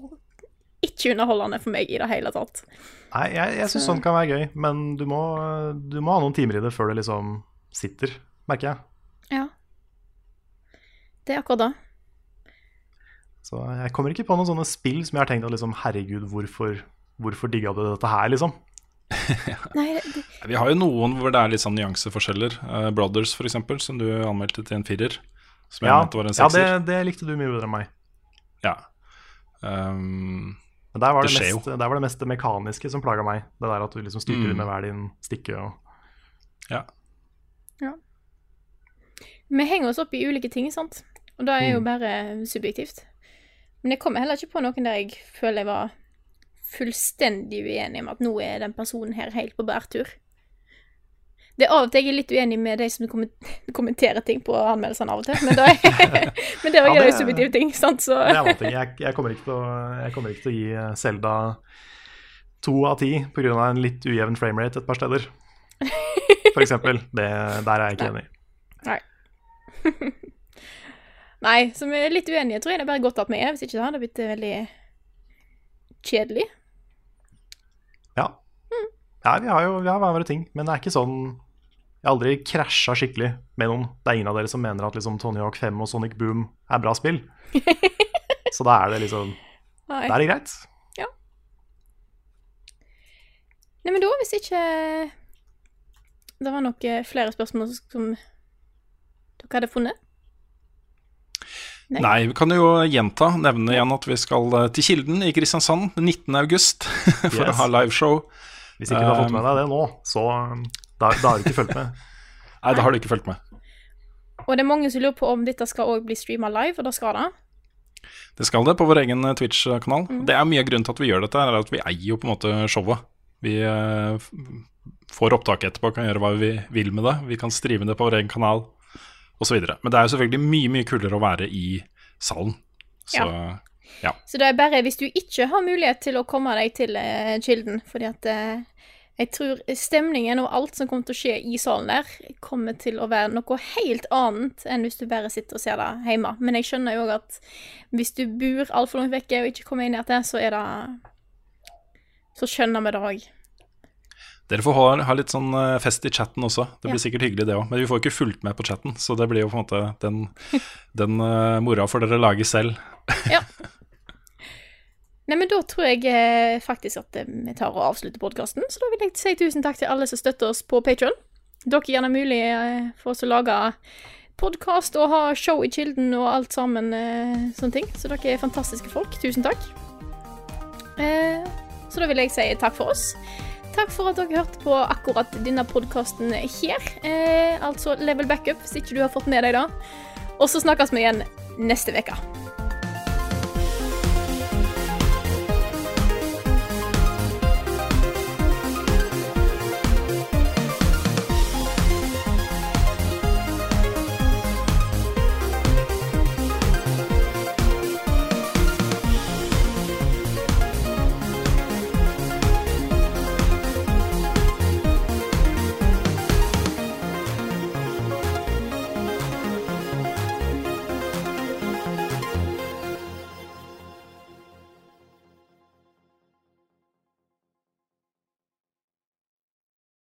ikke underholdende for meg i det hele tatt. Nei, jeg, jeg syns sånn kan være gøy, men du må, du må ha noen timer i det før det liksom sitter, merker jeg. Ja. Det er akkurat det. Så jeg kommer ikke på noen sånne spill som jeg har tenkt at liksom, herregud, hvorfor, hvorfor digga du dette her, liksom? Nei, det, Vi har jo noen hvor det er litt sånn nyanseforskjeller. Uh, Brothers, for eksempel, som du anmeldte til en firer. Som jeg Ja, mente var en sekser. ja det, det likte du mye bedre enn meg. Ja. Um, Men der var Det det, skjer mest, der var det mest det mekaniske som plaga meg. Det der at du liksom styrte Mm. med hver din stikke og ja. vi henger oss opp i ulike ting, sant? Og det er jo Mm. bare subjektivt. Men jeg kommer heller ikke på noen der jeg føler jeg var fullstendig uenig med at nå er den personen her helt på bærtur. Det er av og til jeg er litt uenig med de som kommenterer ting på anmeldelsene av og til, men, er, men det var Ja, det, det- subjektive ting, sant, så Det er en ting. Jeg, jeg, kommer å, jeg kommer ikke til å gi Selda to av ti pga. en litt ujevn framerate et par steder. For eksempel. Det, der er jeg ikke enig. Nei. Nei, så vi er litt uenige, tror jeg det er bare godt at vi er. Hvis ikke så hadde det blitt eh, veldig kjedelig. Ja. ja vi har jo vi har hver våre ting, men det er ikke sånn Jeg har aldri krasja skikkelig med noen. Det er ingen av dere som mener at liksom Tony Hawk 5 og Sonic Boom er bra spill. Så da er det liksom. Da er det greit. Nei, men da, hvis ikke det var nok eh, flere spørsmål som dere hadde funnet? Nei. Nei, vi kan jo gjenta, nevne igjen at vi skal eh, til Kilden i Kristiansand den 19. august for Yes. å ha liveshow. Hvis ikke du har fått Um, med deg det nå, så um, da, da har du ikke fulgt med. Nei, da har du ikke fulgt med. Og det er mange som lurer på om dette skal også bli streama live, og da skal det. Det skal det på vår egen eh, Twitch-kanal. Det er mye av grunnen til at vi gjør dette, er at vi eier jo på en måte showet. Vi eh, får opptak etterpå, kan gjøre hva vi vil med det. Vi kan streame det på vår egen kanal osv. Men det er jo selvfølgelig mye, mye kulere å være i salen. Så ja. Så det er bare hvis du ikke har mulighet til å komme deg til uh, Kilden, fordi at uh, jeg tror stemningen og alt som kommer til å skje i salen der, kommer til å være noe helt annet enn hvis du bare sitter og ser det hjemme. Men jeg skjønner jo at hvis du bor altfor langt vekke og ikke kommer inn igjen, så er det Så skjønner vi det òg. Dere får ha, ha litt sånn eh, fest i chatten også. Det blir Ja. sikkert hyggelig, det òg. Men vi får ikke fulgt med på chatten, så det blir jo på en måte den, den uh, mora får dere lage selv. Ja. Nei, men da tror jeg eh, faktisk at vi tar og avslutter podkasten. Så da vil jeg si tusen takk til alle som støtter oss på Patron. Dere gjør gjerne mulig for oss å lage podkast og ha show i Kilden og alt sammen eh, sånne ting. Så dere er fantastiske folk. Tusen takk. Eh, så da vil jeg si takk for oss. Takk for at dere hørte på akkurat denne podkasten her. Eh, altså Level Backup, hvis ikke du har fått med deg det. Og så snakkes vi igjen neste uke.